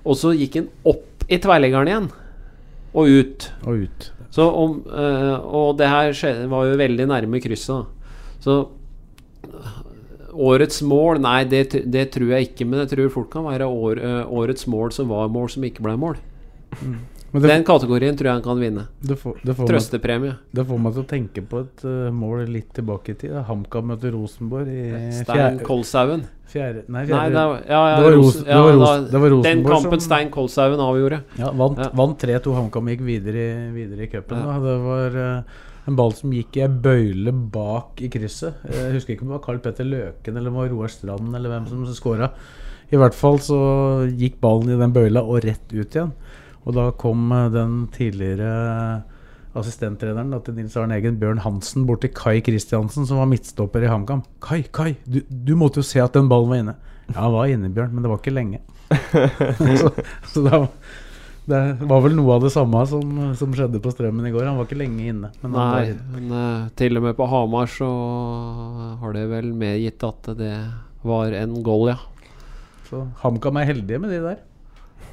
S2: Og så gikk han opp i tverrliggeren igjen. Og ut.
S1: Og ut.
S2: Så om, eh, og det her skjedde, var jo veldig nærme krysset. da. Så eh, årets mål Nei, det, det tror jeg ikke. Men jeg tror fort kan være år, eh, årets mål som var mål som ikke ble mål.
S1: Men det,
S2: Den kategorien tror jeg han kan vinne.
S1: det, får, det, får meg,
S2: Trøstepremie.
S1: det får meg til å tenke på et uh, mål litt tilbake i tid. HamKam møter Rosenborg i
S2: Stein Kolshaugen.
S1: fjerde Nei,
S2: Nei, det var, ja, ja,
S1: Det var
S2: Ros-
S1: Ros- det var det var
S2: Den kampen
S1: som-
S2: Stein Kolshaugen avgjorde.
S1: Ja, vant, vant 3-2. HamKam gikk videre, videre i cupen. Det var eh, en ball som gikk i ei bøyle bak i krysset. Jeg husker ikke om det var Carl Petter Løken eller Roar Strand eller hvem som skåra. I hvert fall så gikk ballen i den bøyla og rett ut igjen. Og da kom eh, den tidligere assistenttreneren da, til Nils Arne Egen, Bjørn Hansen, bort til Kai Kristiansen, som var midtstopper i HamKam. Kai, Kai, du, du måtte jo se at den ballen var inne. Ja, den var inne, Bjørn, men det var ikke lenge. så, så da det var vel noe av det samme som, som skjedde på Strømmen i går. Han var ikke lenge inne. Men
S2: Nei, men uh, til og med på Hamar så har det vel medgitt at det var en goal, ja.
S1: Så HamKam er heldige med de der.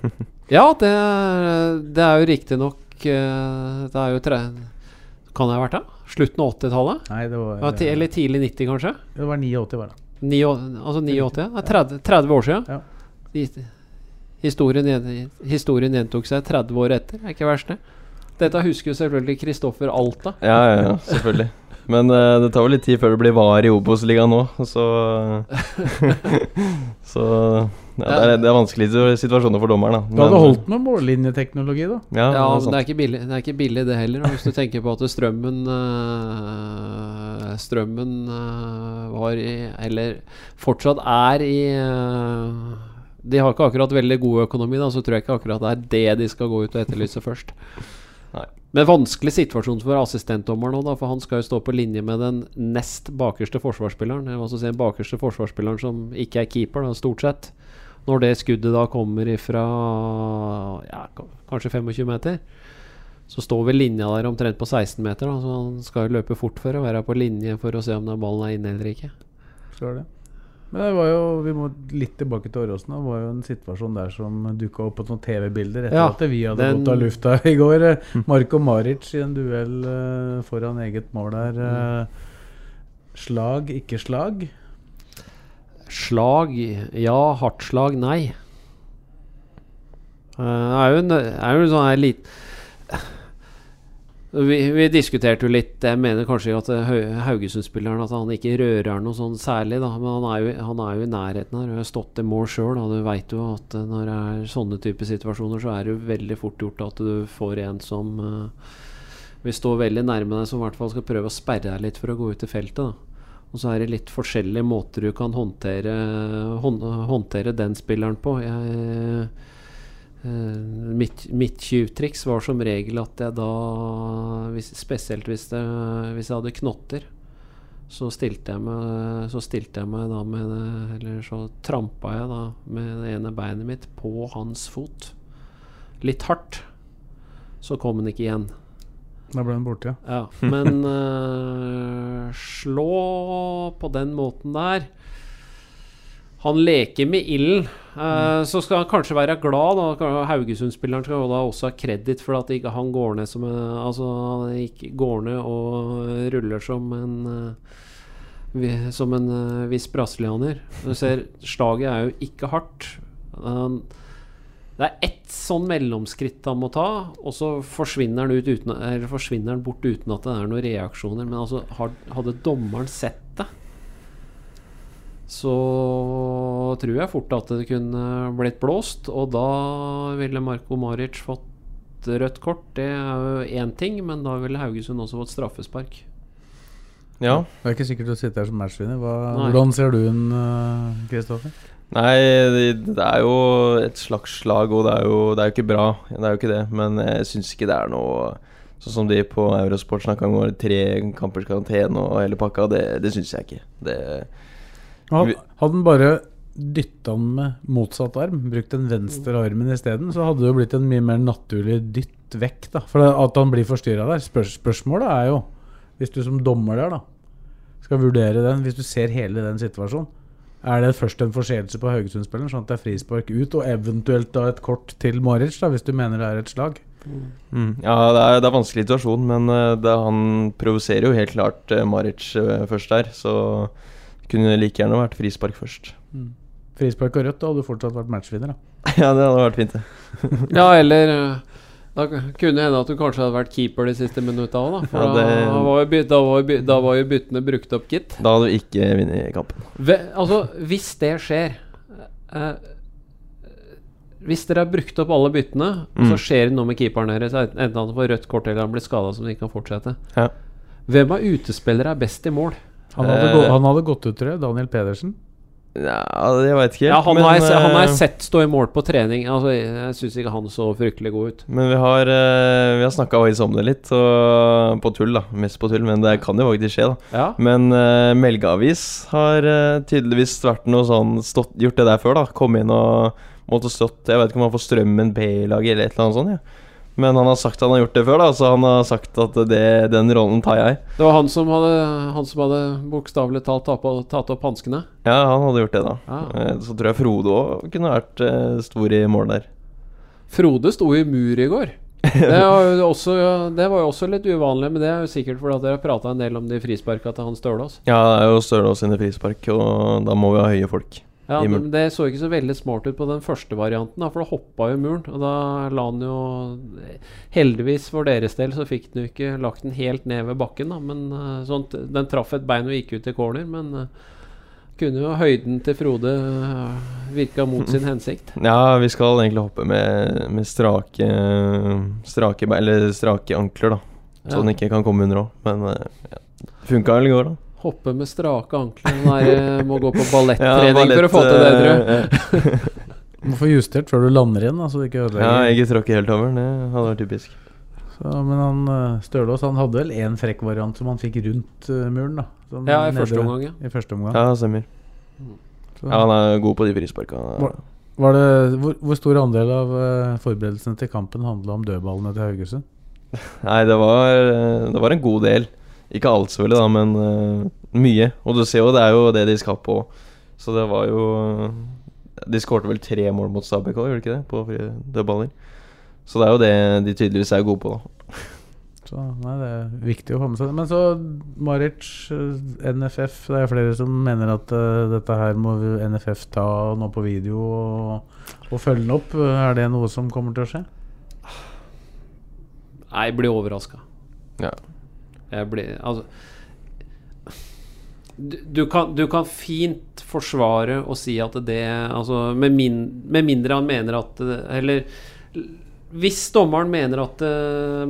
S2: Ja, det, det er jo riktignok uh, Det er jo tre... Kan det ha vært det? Slutten av 80-tallet?
S1: Nei, det var,
S2: Ja, ti- eller tidlig 90, kanskje?
S1: det var 89, var det.
S2: 9, altså 89? Det er 30, 30 år siden.
S1: Ja.
S2: Historien, historien gjentok seg 30 år etter. Er ikke verst, det. Dette husker jo selvfølgelig Kristoffer Alta.
S3: Ja, ja, ja, selvfølgelig. Men uh, det tar jo litt tid før det blir VAR i Obos-ligaen nå, så Så ja, det, er, det er vanskelige situasjoner for dommeren, da.
S1: Du hadde holdt med mållinjeteknologi, da.
S3: Ja,
S2: Ja,
S3: det er
S2: men det er ikke billig, det, er ikke billig det heller. Hvis du tenker på at strømmen øh, Strømmen øh, var i Eller fortsatt er i øh, De har ikke akkurat veldig god økonomi, da, så tror jeg ikke akkurat det er det de skal gå ut og etterlyse først.
S3: Nei.
S2: Men vanskelig situasjon for assistentdommeren òg, for han skal jo stå på linje med den nest bakerste forsvarsspilleren. Altså si den bakerste forsvarsspilleren som ikke er keeper, da, stort sett. Når det skuddet da kommer ifra ja, kanskje 25 meter, så står vel linja der omtrent på 16 meter. Da, så han skal jo løpe fort for å være på linje for å se om den ballen er inne eller ikke.
S1: Så er det. Men det var jo, vi må litt tilbake til Åråsen. Det var jo en situasjon der som dukka opp på noen TV-bilder etter
S2: Ja,
S1: at vi hadde
S2: den-
S1: gått av lufta i går. Marko Maric i en duell uh, foran eget mål der. Uh, Slag, ikke slag.
S2: Slag ja, hardt slag nei. Uh, Det er jo en, er jo en sånn her lit vi, vi diskuterte jo litt Jeg mener kanskje at eh, Haugesund-spilleren At han ikke rører noe sånn særlig, da. Men han er jo, han er jo i nærheten her. Og har stått i mål sjøl. Du veit jo at eh, når det er sånne typer situasjoner, så er det jo veldig fort gjort at du får en som uh, vil stå veldig nærme deg, som i hvert fall skal prøve å sperre deg litt for å gå ut i feltet. da og så er det litt forskjellige måter du kan håndtere, hånd, håndtere den spilleren på. Jeg, mitt, mitt tjuvtriks var som regel at jeg da, hvis, spesielt hvis, det, hvis jeg hadde knotter, så stilte jeg meg, så stilte jeg meg da med det, Eller så trampa jeg da med det ene beinet mitt på hans fot. Litt hardt. Så kom han ikke igjen.
S1: Da ble han borte, ja.
S2: Ja, men uh, slå på den måten der Han leker med ilden. Eh, Så skal han kanskje være glad. da Haugesund-spilleren skal da også ha kreditt for at ikke han går ned som en, Altså han ikke går ned og ruller som en uh, som en uh, viss brasilianer. Du ser, slaget er jo ikke hardt. Det er ett sånn mellomskritt han må ta, og så forsvinner han, ut uten, eller forsvinner han bort uten at det er noen reaksjoner. Men altså, hadde dommeren sett det, så tror jeg fort at det kunne blitt blåst. Og da ville Marko Maric fått rødt kort. Det er jo én ting, men da ville Haugesund også fått straffespark.
S3: Ja.
S1: Det er ikke sikkert du sitter her som matchvinner. Hvordan ser du den, eh, Kristoffer?
S3: Nei, det, er jo et slags slag, og det er jo, det er jo ikke bra. Det er jo ikke det, men jeg syns ikke det er noe Sånn som de på Eurosport snakka om, tre kampers karantene og hele pakka. Det, det syns jeg ikke. Det,
S1: Hadde han bare dytta han med motsatt arm, brukt den venstre armen isteden, så hadde det jo blitt en mye mer naturlig dytt vekk. da For at han blir forstyrra der. Spør spørsmålet er jo, hvis du som dommer der da skal vurdere den, hvis du ser hele den situasjonen, er det først en forseelse på Haugesund-spilleren, sånn at det er frispark ut, og eventuelt da et kort til Maric, da hvis du mener det er et slag?
S3: mm, ja, det er, det er en vanskelig situasjon, men eh, det, han provoserer jo helt klart eh, Maric eh, først der. Så kunne like gjerne vært frispark først.
S1: Frispark og rødt, da hadde du fortsatt vært matchvinner. da
S3: ja, det hadde vært fint, det.
S2: Ja, eller eh, da kunne det hende at du kanskje hadde vært keeper de siste minutta òg, da. For
S3: Ja, det-
S2: da, var jo, by- da, var jo, by- da var jo byttene brukt opp, gitt.
S3: Da hadde du ikke vunnet kampen.
S2: Ve, altså, hvis det skjer eh, Hvis dere har brukt opp alle byttene, mm. så
S3: Mm.
S2: skjer det noe med keeperen deres, enten han får rødt kort eller han blir skada som ikke kan fortsette
S3: Ja.
S2: Hvem av utespillere er best i mål?
S1: Han hadde,
S3: uh,
S1: gå, han hadde gått ut, tror jeg. Daniel Pedersen.
S3: Ja, jeg veit ikke helt.
S2: Ja, han,
S3: men,
S2: har jeg, han har jeg
S3: eh,
S2: sett stå i mål på trening. Altså, jeg syns ikke han så fryktelig god ut.
S3: Men vi har, uh, vi har snakka om det litt, og, på tull, da. Mest på tull, men det kan jo faktisk skje, da.
S2: Ja.
S3: Men uh, Melgeavis har uh, tydeligvis vært noe sånn stått, gjort det der før, da. Kom inn og måtte stått Jeg vet ikke om han får Strømmen B-lag eller et eller annet sånt. Ja. Men han har sagt han har gjort det før, da, så han har sagt at det, den rollen tar jeg.
S2: Det var han som hadde, han som hadde bokstavelig talt tatt, tatt opp hanskene.
S3: Ja, han hadde gjort det, da.
S2: Ja.
S3: Eh, så tror jeg Frode òg kunne vært eh, stor i mål der.
S2: Frode sto i mur i går. Det var, jo også, det var jo også litt uvanlig, men det er jo sikkert fordi at dere har prata en del om de frisparka til han Stølås.
S3: Ja, det er jo Stølås sine frispark, og da må vi ha høye folk.
S2: Ja,
S3: men
S2: det, det så ikke så veldig smart ut på den første varianten, da, for da hoppa jo muren. Og da la han jo Heldigvis for deres del så fikk den jo ikke lagt den helt ned ved bakken, da, men eh, sånt, den traff et bein og gikk ut i corner. Men eh, kunne jo høyden til Frode uh, virka mot sin hensikt.
S3: Ja, vi skal egentlig hoppe med, med strake Strake strake ankler, da. Så
S2: Ja.
S3: den ikke kan komme under òg. Men ja. funka vel i går, da.
S2: Hoppe med strake ankler. Nei, eh, må gå på ballettrening for å få til det, tror jeg.
S3: jeg.
S1: Du må få justert før du lander igjen, så du ikke
S3: Ja, ikke tråkke helt over. Det hadde vært typisk.
S1: Så, men han eh, Stølås han hadde vel én frekk variant som han fikk rundt eh, muren, da. Sånn
S2: Ja, i
S1: nedre-
S2: første omgang, ja.
S1: I første omgang.
S3: Ja, stemmer.
S1: Så,
S3: Ja, han er god på de frisparka.
S1: Var, var det, hvor, hvor stor andel av eh, forberedelsene til kampen handla om dødballene til Haugesund?
S3: Nei, det var, eh, det var en god del. Ikke alt, selvfølgelig, da, men uh, mye. Og du ser jo det er jo det de skal på. Så det var jo De skårte vel tre mål mot Stabæk òg, gjorde de ikke det? På dødballer. Så det er jo det de tydeligvis er gode på, da.
S1: Så nei, det er viktig å få med seg det. Men så Maric, eh, NFF Det er flere som mener at uh, dette her må NFF ta nå på video og, og følge den opp. Er det noe som kommer til å skje?
S2: Nei, jeg blir overraska.
S3: Ja.
S2: Blir Altså du, du, kan, du kan fint forsvare og si at det Altså, med, min, med mindre han mener at Eller hvis dommeren mener at uh,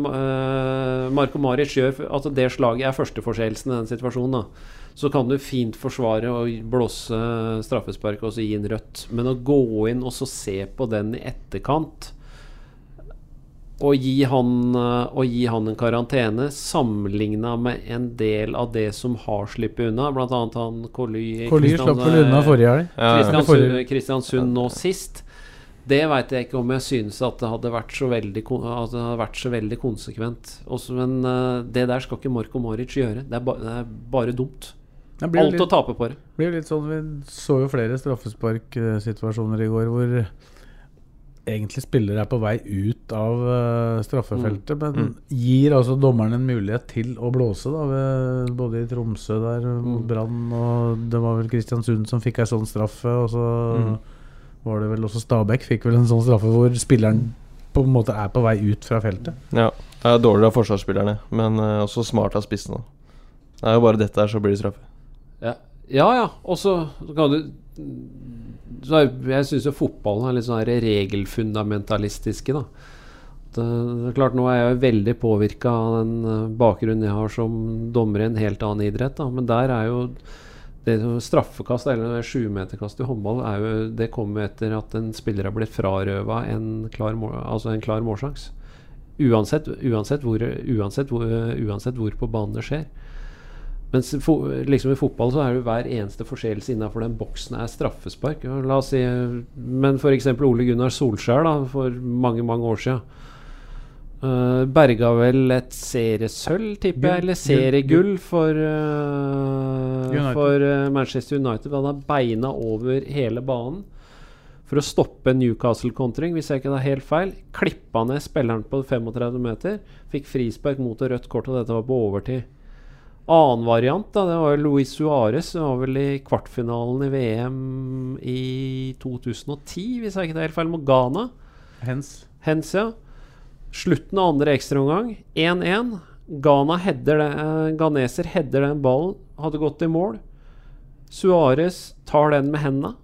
S2: Marko Maric gjør at det slaget er førsteforseelsen i den situasjonen, da, så kan du fint forsvare og blåse straffespark og så gi en rødt. Men å gå inn og så se på den i etterkant og gi han, og gi han en karantene sammenligna med en del av det som har sluppet unna, bl.a. han Coly
S1: slapp vel unna forrige helg.
S2: Kristiansund, Kristiansund nå sist. Det veit jeg ikke om jeg synes at det hadde vært så veldig, at det hadde vært så veldig konsekvent. Også, men uh, det der skal ikke Marko Maric gjøre. Det er, ba, det er bare dumt. Alt
S1: litt,
S2: å tape på det.
S1: Blir litt sånn, Vi så jo flere straffesparksituasjoner i går hvor egentlig spillere er på vei ut av uh, straffefeltet, mm. men mm. gir altså dommeren en mulighet til å blåse, da, ved, både i Tromsø der mot mm. Brann, og det var vel Kristiansund som fikk ei sånn straffe, og så mm var det vel også Stabæk fikk vel en sånn straffe hvor spilleren på en måte er på vei ut fra feltet.
S3: Ja, det er dårlig av forsvarsspillerne, men uh, også smart av spissene. Det er jo bare dette her, så blir det straffe.
S2: Ja ja. ja. Og så kan du Jeg syns jo fotballen er litt sånn regelfundamentalistiske, da. Det, det, er klart Nå er jeg jo veldig påvirka av den eh, bakgrunnen jeg har som dommer i en helt annen idrett, da. Men der er jo det Straffekast eller sjumeterkast i håndball er jo, det kommer etter at en spiller har blitt frarøva en klar, mål, altså klar målsjanse. Uansett, uansett, hvor, uansett, hvor, uansett hvor på banen det skjer. Mens liksom i fotball så er det hver eneste forseelse innafor den boksen er straffespark. La oss si, men f.eks. Ole Gunnar Solskjær da, for mange, mange år siden Uh, berga vel et seriesølv, tipper jeg, eller seriegull for, uh, for uh, Manchester United. Han har beina over hele banen for å stoppe Newcastle-kontring, hvis jeg ikke tar helt feil. Klippa ned spilleren på 35 meter. Fikk frispark mot og rødt kort, og dette var på overtid. Annen variant da, det var Luis Suárez. Var vel i kvartfinalen i VM i 2010, hvis jeg ikke tar helt feil, mot Ghana.
S1: Hens.
S2: Hens, ja. Slutten av andre ekstraomgang, 1-1. Ghana header det, uh, Ghaneser header den ballen, hadde gått i mål. Suárez tar den med hendene.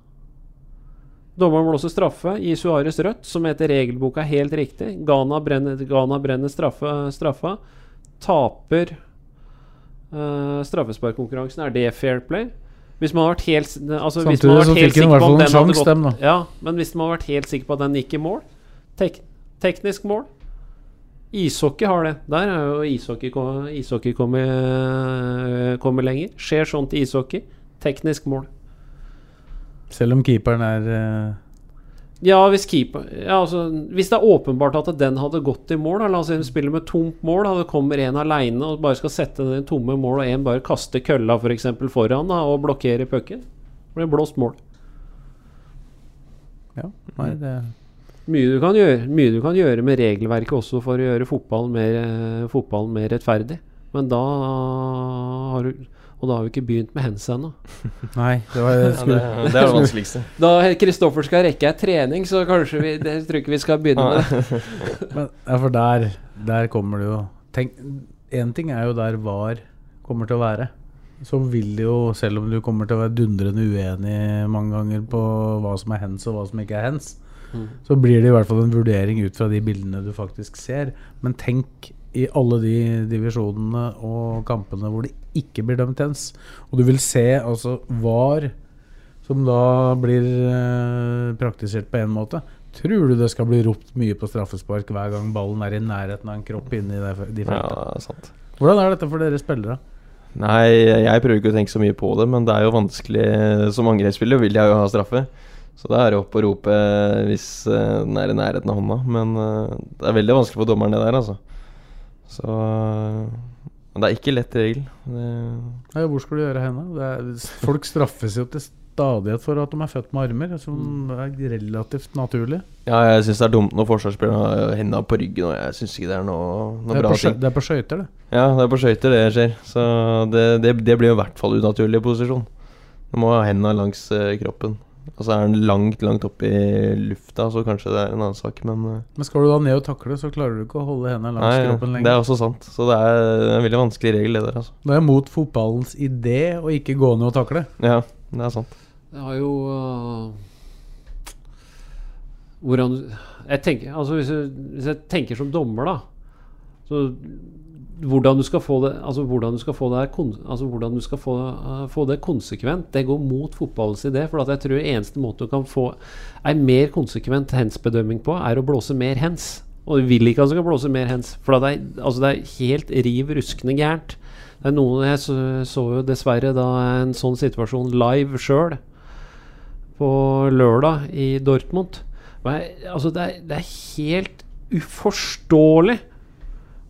S2: Dommeren blåser straffe, gir Suárez rødt, som etter regelboka helt riktig. Ghana brenner, Ghana brenner straffe, straffa. Taper uh, straffesparkkonkurransen. Er det fair play? Hvis man har vært helt altså,
S1: Samtidig så fikk han i hvert fall en sjanse, dem, da.
S2: Ja, men hvis man har vært helt sikker på at den gikk i mål tek, Teknisk mål Ishockey har det. Der er jo ishockey, ishockey kommet, kommer lenger. Skjer sånt i ishockey. Teknisk mål.
S1: Selv om keeperen er uh...
S2: Ja, hvis, keeper, ja altså, hvis det er åpenbart at den hadde gått i mål da, La oss si de spiller med tomt mål, da, det kommer en aleine og bare skal sette den tomme mål, og en bare kaster kølla for eksempel foran da, og blokkerer pucken. Blir blåst mål.
S1: Ja, nei, det
S2: mye du, kan gjøre, mye du kan gjøre med regelverket også for å gjøre fotballen mer, eh, fotballen mer rettferdig. Men da har du Og da har vi ikke begynt med hands ennå.
S1: Nei, det, var,
S3: ja, det, det, er det vanskeligste.
S2: Da Kristoffer skal rekke ei trening, så kanskje vi Det tror ikke vi skal begynne med det.
S1: Men, ja, for der, der kommer det jo Tenk, Én ting er jo der VAR kommer til å være. Så vil det jo, selv om du kommer til å være dundrende uenig mange ganger på hva som er hens og hva som ikke er hens, så blir det i hvert fall en vurdering ut fra de bildene du faktisk ser. Men tenk i alle de divisjonene og kampene hvor det ikke blir dømt hens. Og du vil se altså VAR, som da blir eh, praktisert på én måte. Tror du det skal bli ropt mye på straffespark hver gang ballen er i nærheten av en kropp inni de feltene?
S3: Ja, sant.
S1: Hvordan er dette for dere spillere?
S3: Nei, jeg prøver ikke å tenke så mye på det, men det er jo vanskelig. Som angrepsspiller vil jeg jo ha straffe. Så det er opp å rope hvis uh, den er i nærheten av hånda. Men det er veldig vanskelig for dommeren, det der, altså. Så uh, det er ikke lett regel. Det
S1: ja, hvor skal du gjøre henne? Er, folk straffes jo til stadighet for at de er født med armer, som er relativt naturlig.
S3: Ja, jeg syns det er dumt når forsvarsspilleren har hendene på ryggen, og jeg syns ikke det er noe,
S1: Det er,
S3: bra ting.
S1: det er på skøyter, det.
S3: Ja, det er på skøyter det skjer, så det, det, det blir i hvert fall unaturlig posisjon. Du må ha hendene langs eh, kroppen. Og så er den langt, langt oppe i lufta, så kanskje det er en annen sak, men eh,
S1: Men skal du da ned og takle, så klarer du ikke å holde hendene langs
S3: Nei,
S1: kroppen
S3: det er også sant. Så det er en veldig vanskelig regel, det der, altså.
S1: Det er mot fotballens idé å ikke gå ned og takle.
S3: Ja, det er sant.
S2: Det har jo uh, Hvordan jeg tenker, altså hvis, jeg, hvis jeg tenker som dommer, da Så hvordan du skal få det Altså hvordan du skal få det, altså hvordan du skal få, uh, få det konsekvent, det går mot fotballens idé. For jeg tror eneste måte du kan få ei mer konsekvent hens-bedømming på, er å blåse mer hens. Og du vil ikke at du skal blåse mer hens. For det, er, altså det er helt riv ruskende gærent. Det er noen Jeg så, så jo dessverre da en sånn situasjon live sjøl på lørdag i Dortmund. Jeg, altså det, er, det er helt uforståelig.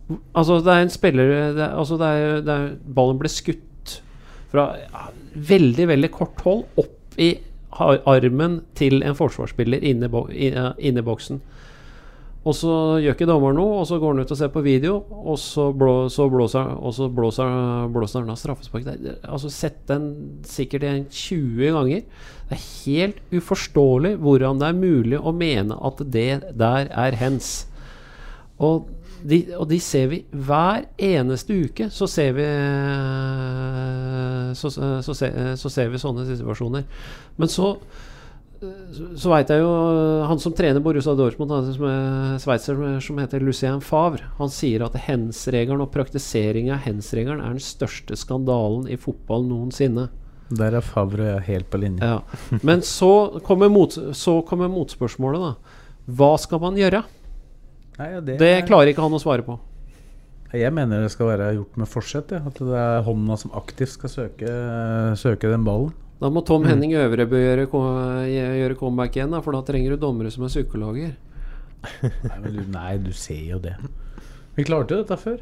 S2: Altså, det er en spiller det er, altså det er, det er, Ballen ble skutt fra ja, veldig, veldig kort hold opp i armen til en forsvarsspiller inne, i boksen. Og så gjør ikke dommeren noe, og så går han ut og ser på video, og så, blå, så blåser, og så blåser, blåser han av straffespark. Altså, sett den sikkert igjen 20 ganger. Det er helt uforståelig hvordan det er mulig å mene at det der er hens. Og de, og de ser vi hver eneste uke. Så ser vi så, så, ser, så ser vi sånne situasjoner. Men så så, veit jeg jo Han som trener Borussia Dortmund, han som er sveitser som- heter Lucien Favre, han sier at hens-regelen og praktiseringen av hens-regelen er den største skandalen i fotball noensinne.
S1: Der er Favre og jeg helt på linje.
S2: Ja. Men så kommer, mot, så kommer motspørsmålet, da. Hva skal man gjøre?
S1: Nei, ja, det,
S2: Det
S1: er-
S2: klarer ikke han å svare på.
S1: Jeg mener det skal være gjort med forsett. Ja. At det er hånda som aktivt skal søke, søke den ballen.
S2: Da må Tom Henning Øvrebø gjøre, gjøre comeback igjen, da, for da trenger du dommere som er psykologer.
S1: Nei, men du, nei, du ser jo det. Vi klarte jo dette før.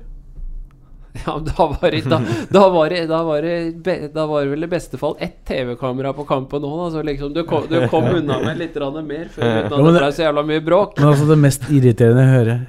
S2: Ja, men da var det, da, da var det, da var det, be, da var det vel i beste fall ett TV-kamera på kampen nå, da. Så liksom du kom, du kom unna med litt mer før uten at det ble så jævla mye bråk.
S1: Men altså det mest irriterende jeg hører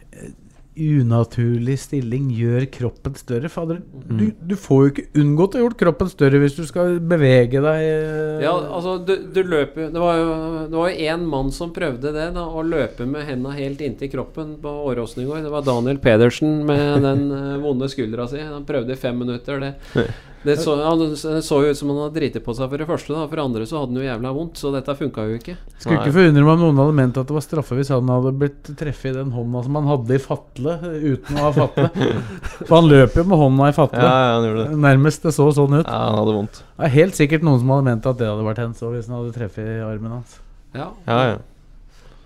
S1: Unaturlig stilling gjør kroppen større. Fader, du, du får jo ikke unngått å gjort kroppen større hvis du skal bevege deg eh,
S2: Ja, altså, du, du løper Det var jo Det var én mann som prøvde det, da, å løpe med henda helt inntil kroppen på Åråsen i går. Det var Daniel Pedersen med den eh, vonde skuldra si. Han prøvde i fem minutter. Det, det så, han, det så jo ut som han hadde driti på seg for det første. Da. For det andre så hadde han jo jævla vondt, så dette funka jo ikke.
S1: Skulle ikke forundre meg om noen hadde ment at det var straffe hvis han hadde blitt treffet i den hånda som han hadde i fatle, uten å ha fatle. For han løp jo med hånda i fatle.
S3: Ja, ja, han gjorde det.
S1: Nærmest det så sånn ut.
S3: Ja, han hadde vondt.
S1: Det er helt sikkert noen som hadde ment at det hadde vært hens hvis han hadde treffet i armen hans.
S2: Ja.
S3: Ja, ja.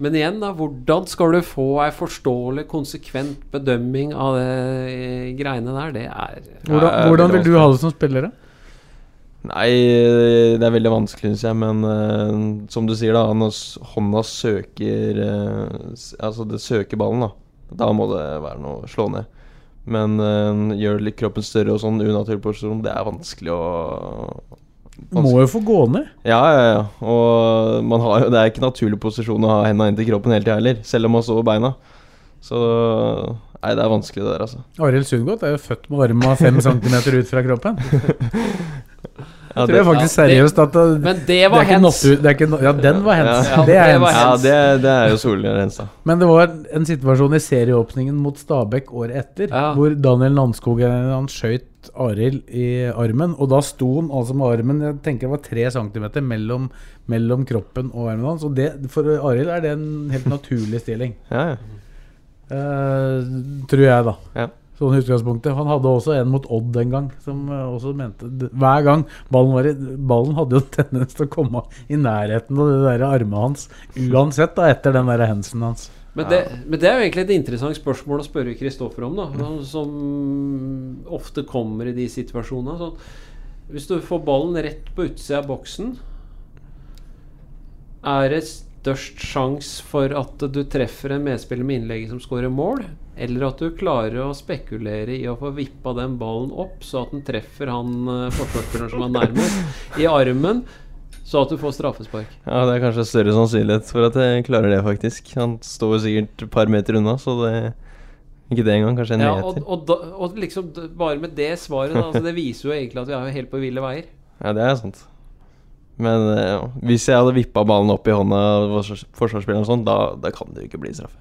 S2: Men igjen, da, hvordan skal du få ei forståelig, konsekvent bedømming av det eh, greiene der? Det er
S1: Hvordan,
S3: Ja,
S1: hvordan vil du ha det som spillere?
S3: Nei, det er veldig vanskelig, syns jeg. Men uh, som du sier, da. Når hånda søker uh, Altså, det søker ballen, da. Da må det være noe å slå ned. Men uh, gjør litt kroppen større og sånn unaturlig posisjon, det er vanskelig å
S1: Du må jo få gå ned.
S3: Ja, ja, ja. Og man har, det er ikke naturlig posisjon å ha hendene inntil kroppen hele tida heller, selv om man står på beina. Så Nei, det er vanskelig, det der, altså.
S1: Arild Sundgodt er jo født med armen 5 cm ut fra kroppen.
S3: Ja,
S1: Tror jeg faktisk
S2: Ja, det-
S1: seriøst at det,
S2: Men det
S1: det
S2: var hens!
S1: det Ja, den var hens.
S2: Ja,
S1: det er
S2: det
S1: hens.
S3: Ja, det, det er jo solid rensa.
S1: Men det var en situasjon i serieåpningen mot Stabæk året etter,
S2: Ja.
S1: hvor Daniel Landskog eh, han skjøt Arild i armen. Og da sto han altså med armen Jeg tenker det var tre centimeter mellom, mellom kroppen og armen hans. Og det, for Arild er det en helt naturlig stilling.
S3: Ja, ja.
S1: Eh, tror jeg, da.
S3: Ja.
S1: Sånn utgangspunktet. Han hadde også en mot Odd en gang, som eh, også mente Hver gang ballen var i Ballen hadde jo tendens til å komme i nærheten av det der armet hans, uansett, da, etter den der hensen hans.
S2: Men det, men det er jo egentlig et interessant spørsmål å spørre Kristoffer om, da. Han Som ofte kommer i de situasjonene. Sånn, hvis du får ballen rett på utsida av boksen, er det størst sjanse for at du treffer en medspiller med innlegget som skårer mål? Eller at du klarer å spekulere i å få vippa den ballen opp, så at den treffer han eh, forsvarsspilleren som er nærmest, i armen? Så at du får straffespark.
S3: Ja, det er kanskje større sannsynlighet for at jeg klarer det, faktisk. Han står sikkert et par meter unna, så det Ikke det engang, kanskje en
S2: Ja, og,
S3: meter.
S2: og, og liksom bare med det svaret, da, altså det viser jo egentlig at vi er helt på ville veier.
S3: Ja, det er sant. Men ja, hvis jeg hadde vippa ballen opp i hånda av forsvarsspilleren og sånn, da, da kan det jo ikke bli straffe.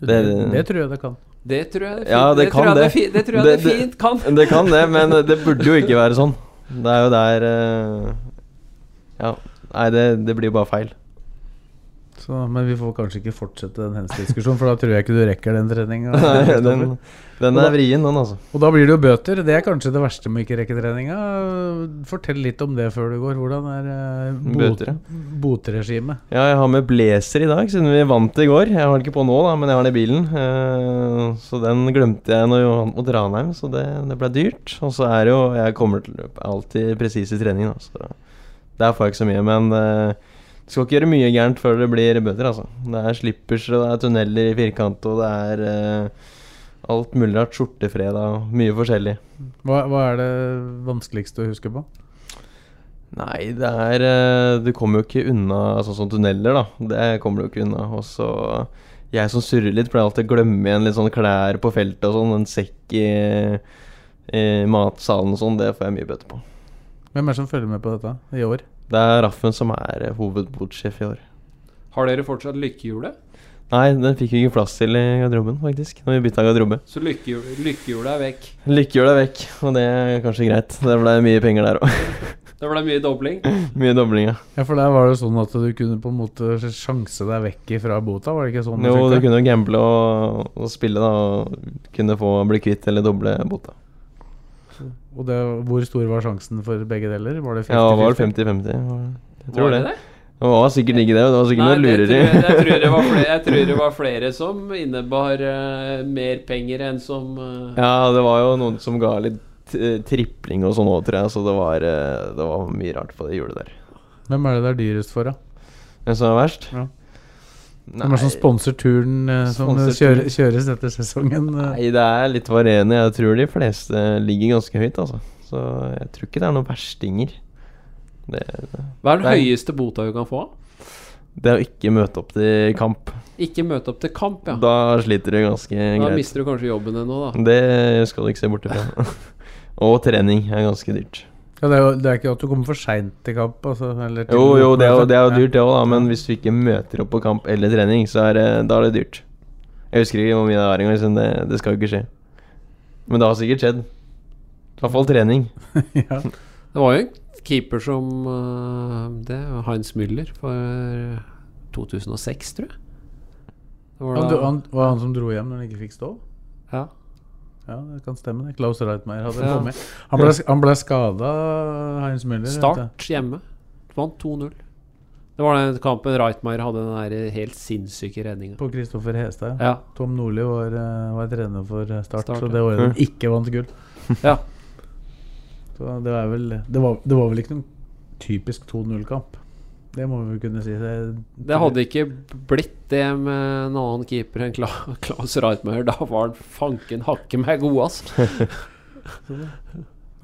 S1: Det, det tror jeg det kan.
S2: Det tror jeg det,
S3: Ja,
S2: fint-
S3: det
S2: tror
S3: kan
S2: jeg
S3: det.
S2: det tror jeg
S3: Det-
S2: det,
S3: det-
S2: fint kan.
S3: Det kan det, men det burde jo ikke være sånn. Det er jo der eh, Ja. Nei, det, det blir bare feil.
S1: Så, men vi får kanskje ikke fortsette den hens-diskusjonen, for da tror jeg ikke du rekker den treninga.
S3: Den, den er vrien, den, altså.
S1: Og da blir det jo bøter. Det er kanskje det verste med ikke rekke treninga. Fortell litt om det før du går. Hvordan er eh, bot,
S3: ja.
S1: botregimet?
S3: Ja, jeg har med blazer i dag, siden vi vant i går. Jeg har den ikke på nå, da, men jeg har den i bilen. Eh, så den glemte jeg når vi vant mot Ranheim, så det, det ble dyrt. Og så er det jo Jeg kommer til alltid presis i trening, da, så der får jeg ikke så mye. Men eh, du skal ikke gjøre mye gærent før det blir bøter, altså. Det er slippers, og det er tunneler i firkant, og det er uh, alt mulig rart. Skjortefredag, mye forskjellig.
S1: Hva, hva er det vanskeligste å huske på?
S3: Nei, det er uh, Du kommer jo ikke unna sånn som tunneler, da. Det kommer du jo ikke unna. Og så Jeg som surrer litt, pleier alltid å glemme igjen litt sånne klær på feltet og sånn. En sekk i, i matsalen og sånn. Det får jeg mye bøter på.
S1: Hvem er det som følger med på dette i år?
S3: Det er Raffen som er hovedbodsjef i år.
S2: Har dere fortsatt lykkehjulet?
S3: Nei, den fikk vi ikke plass til i garderoben, faktisk. Når vi bytta garderobe.
S2: Så lykkehjul- lykkehjulet er vekk.
S3: Lykkehjulet er vekk, og det er kanskje greit. Det ble mye penger der òg.
S2: Det ble mye dobling.
S3: mye dobling, ja.
S1: Ja, for der var det sånn at du kunne på en måte sjanse deg vekk fra bota, var det ikke sånn?
S3: Jo, du kunne jo gamble og, og spille, da. Og kunne få bli kvitt eller doble bota.
S1: Og det, hvor stor var sjansen for begge deler? Var det 50-50?
S3: Ja, det var 50-50. Jeg tror
S2: Var
S3: det.
S2: det det?
S3: Var sikkert ikke det. Det var sikkert noe lureri.
S2: jeg, jeg, tror det var flere, jeg tror det var flere som innebar uh, mer penger enn som uh,
S3: Ja, det var jo noen som ga litt eh, tripling og sånn òg, tror jeg. Så det var, det var mye rart på det hjulet der.
S1: Hvem er det det er dyrest for, da?
S3: Hvem som er verst?
S1: Ja. Hvem er det som sponser turen eh, som
S3: Sponser
S1: kjører, kjøres etter sesongen? eh?
S3: Nei, det er litt varierende. Jeg tror de fleste ligger ganske høyt, altså. Så jeg tror ikke det er noen verstinger. Det,
S2: Hva er den
S3: Nei.
S2: høyeste bota du kan få?
S3: det å ikke møte opp til kamp,
S2: Ikke møte opp til kamp, ja.
S3: da sliter du ganske
S2: Da
S3: greit.
S2: mister du kanskje jobben din nå, da.
S3: Det skal du ikke se bort ifra. og trening er ganske dyrt.
S1: Ja, det, er jo, det er ikke at du kommer for seint til kamp? Altså, eller til
S3: Jo, jo, det er jo, det er jo dyrt, det òg, da. Men hvis du ikke møter opp på kamp eller trening, så er det, da er det dyrt. Jeg husker ikke hvor mye det er engang, så det, det skal jo ikke skje. Men det har sikkert skjedd. I hvert fall trening.
S1: ja.
S2: Det var jo en keeper som eh, Det Heinz Müller for 2006, tror jeg. Det var
S1: Han,
S2: da,
S1: han, var han som dro hjem når han ikke fikk stå?
S2: ja.
S1: Ja, det kan stemme. det Klaus Reitmeier hadde
S2: Ja.
S1: kommet. Han ble, han ble skada, Heinz Müller.
S2: Start hjemme. Vant 2-0. Det var den kampen Reitmeier hadde den der helt sinnssyke redninga.
S1: På Kristoffer Hestad.
S2: Ja.
S1: Tom Nordli var, eh, var trener for eh, Start,
S2: Start,
S1: så det året de ikke vant gull.
S2: ja.
S1: Så det, er vel, det, var, det var vel ikke noen typisk 2-0-kamp. Det må vi kunne si. Det,
S2: Det hadde ikke blitt det med en annen keeper enn Kla Klaus Reitmeier. Da var han fanken hakke meg god, ass.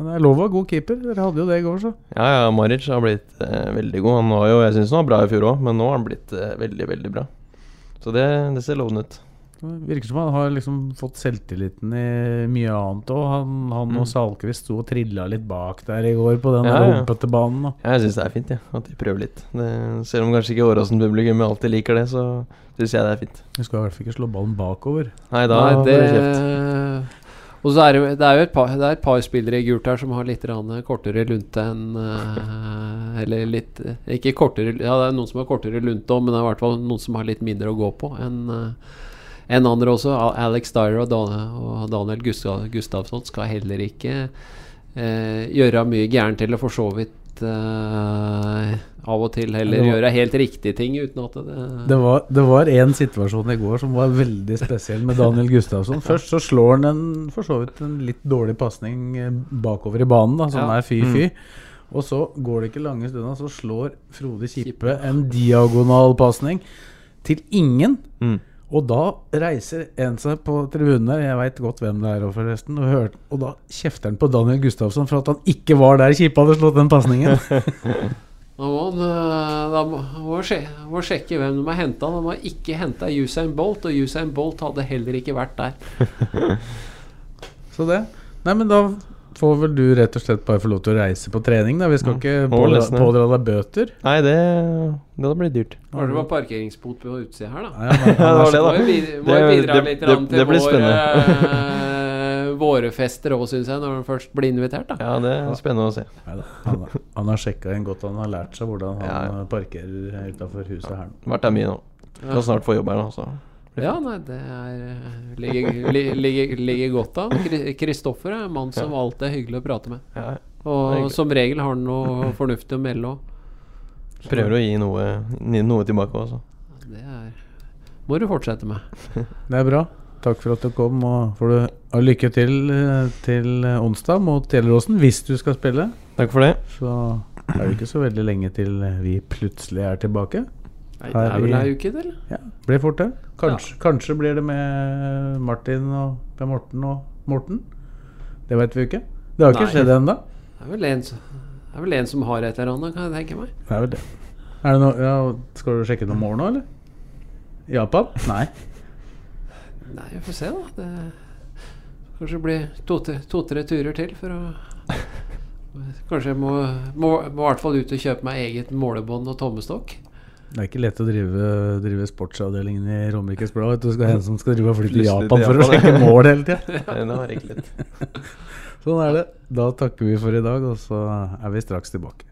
S1: Men det er lov å ha god keeper. Dere hadde jo det i går, så.
S3: Ja, ja, Maric har blitt eh, veldig god. Han var jo, Jeg syns han var bra i fjor òg, men nå har han blitt eh, veldig, veldig bra. Så det, det ser lovende ut.
S1: Virker som han har liksom fått selvtilliten i mye annet òg. Han, han og Salquist sto og trilla litt bak der i går på den
S3: Ja, ja.
S1: rumpete banen. og-
S3: Jeg syns det er fint, ja, at de prøver litt. Det, selv om kanskje ikke Åråsen-publikum alltid liker det, så syns jeg det er fint.
S1: Du skal i hvert fall ikke slå ballen bakover.
S3: Nei, da får
S2: det
S3: kjeft.
S2: Og så er det, det er jo et par, det er et par spillere i gult her som har litt kortere lunte enn eh, Eller litt Ikke kortere Ja, det er noen som har kortere lunte òg, men det er i hvert fall noen som har litt mindre å gå på enn eh, enn andre også. Alex Dyer og, Daniel Gustav Gustavsson skal heller ikke eh, gjøre mye gærent, eller for så vidt Uh, av og til heller
S1: var-
S2: gjøre helt riktige ting uten at det,
S1: Det var, det var en situasjon i går som var veldig spesiell med Daniel Gustavsson. Først så slår han en for så vidt en litt dårlig pasning eh, bakover i banen, da, som
S2: Ja.
S1: er fy-fy. Og så går det ikke lange stunda, så slår Frode Kippe en diagonal pasning til ingen.
S3: Mm.
S1: Og da reiser en seg på tribunen der, jeg veit godt hvem det er, og forresten, og, hørte, og da kjefter han på Daniel Gustavsson for at han ikke var der Kippe hadde slått den pasningen.
S2: Da må han da må, må sjekke hvem de har henta. De har ikke henta Usain Bolt, og Usain Bolt hadde heller ikke vært der.
S1: Så det. Nei, men da får vel du rett og slett bare få lov til å reise på trening, da. Vi skal ikke
S3: Og
S1: pådra pådra deg bøter.
S3: Nei, det, det hadde blitt dyrt.
S2: Har det var parkeringsbot på utsida her, da.
S3: Ja, det var det, da.
S2: bidra, må jo
S3: Det-
S2: bidra
S3: det-
S2: litt
S3: det-
S2: til
S3: blir
S2: våre, våre fester òg, syns jeg, når man først blir invitert. da
S3: Ja, det er spennende å se.
S1: Neida, Han, han har sjekka inn godt, han har lært seg hvordan han
S3: Ja, ja.
S1: parkerer utafor huset her nå.
S3: Vært der mye nå. Skal snart få jobb her nå, så
S2: Ja, nei, det er øh, ligger, ligger, ligger godt an. Kristoffer er en mann som alltid er hyggelig å prate med.
S3: ja,
S2: Og som regel har han noe fornuftig å melde òg.
S3: prøver å gi noe, noe tilbake også.
S2: Det er må du fortsette med.
S1: Det er bra. Takk for at du kom, og får du ha lykke til eh, til eh, onsdag mot Gjelleråsen, hvis du skal spille.
S3: Takk for det.
S1: Så er det ikke så veldig lenge til vi plutselig er tilbake.
S2: Nei, det er vel
S1: i-
S2: ei uke til, eller?
S1: Ja, blir fort det. Kanskje, kanskje blir det med Martin og Per Morten og Morten. Det vet vi jo ikke. Det har ikke
S2: Nei.
S1: skjedd ennå.
S2: Det er vel en, det er vel en som har et eller annet, kan jeg tenke meg.
S1: Det er vel det. Er det no, ja, skal du sjekke noe mål nå, eller? Japan? Nei.
S2: Nei, vi får se, da. Det kanskje det blir to-tre to, tre turer til for å Kanskje jeg må, må, må i hvert fall ut og kjøpe meg eget målebånd og tommestokk.
S1: Det er ikke lett å drive, drive sportsavdelingen i Romerikes Blad. Du skal ha en som skal drive og flytte til Japan for å sjekke mål hele tida. sånn er det. Da takker vi for i dag, og så er vi straks tilbake.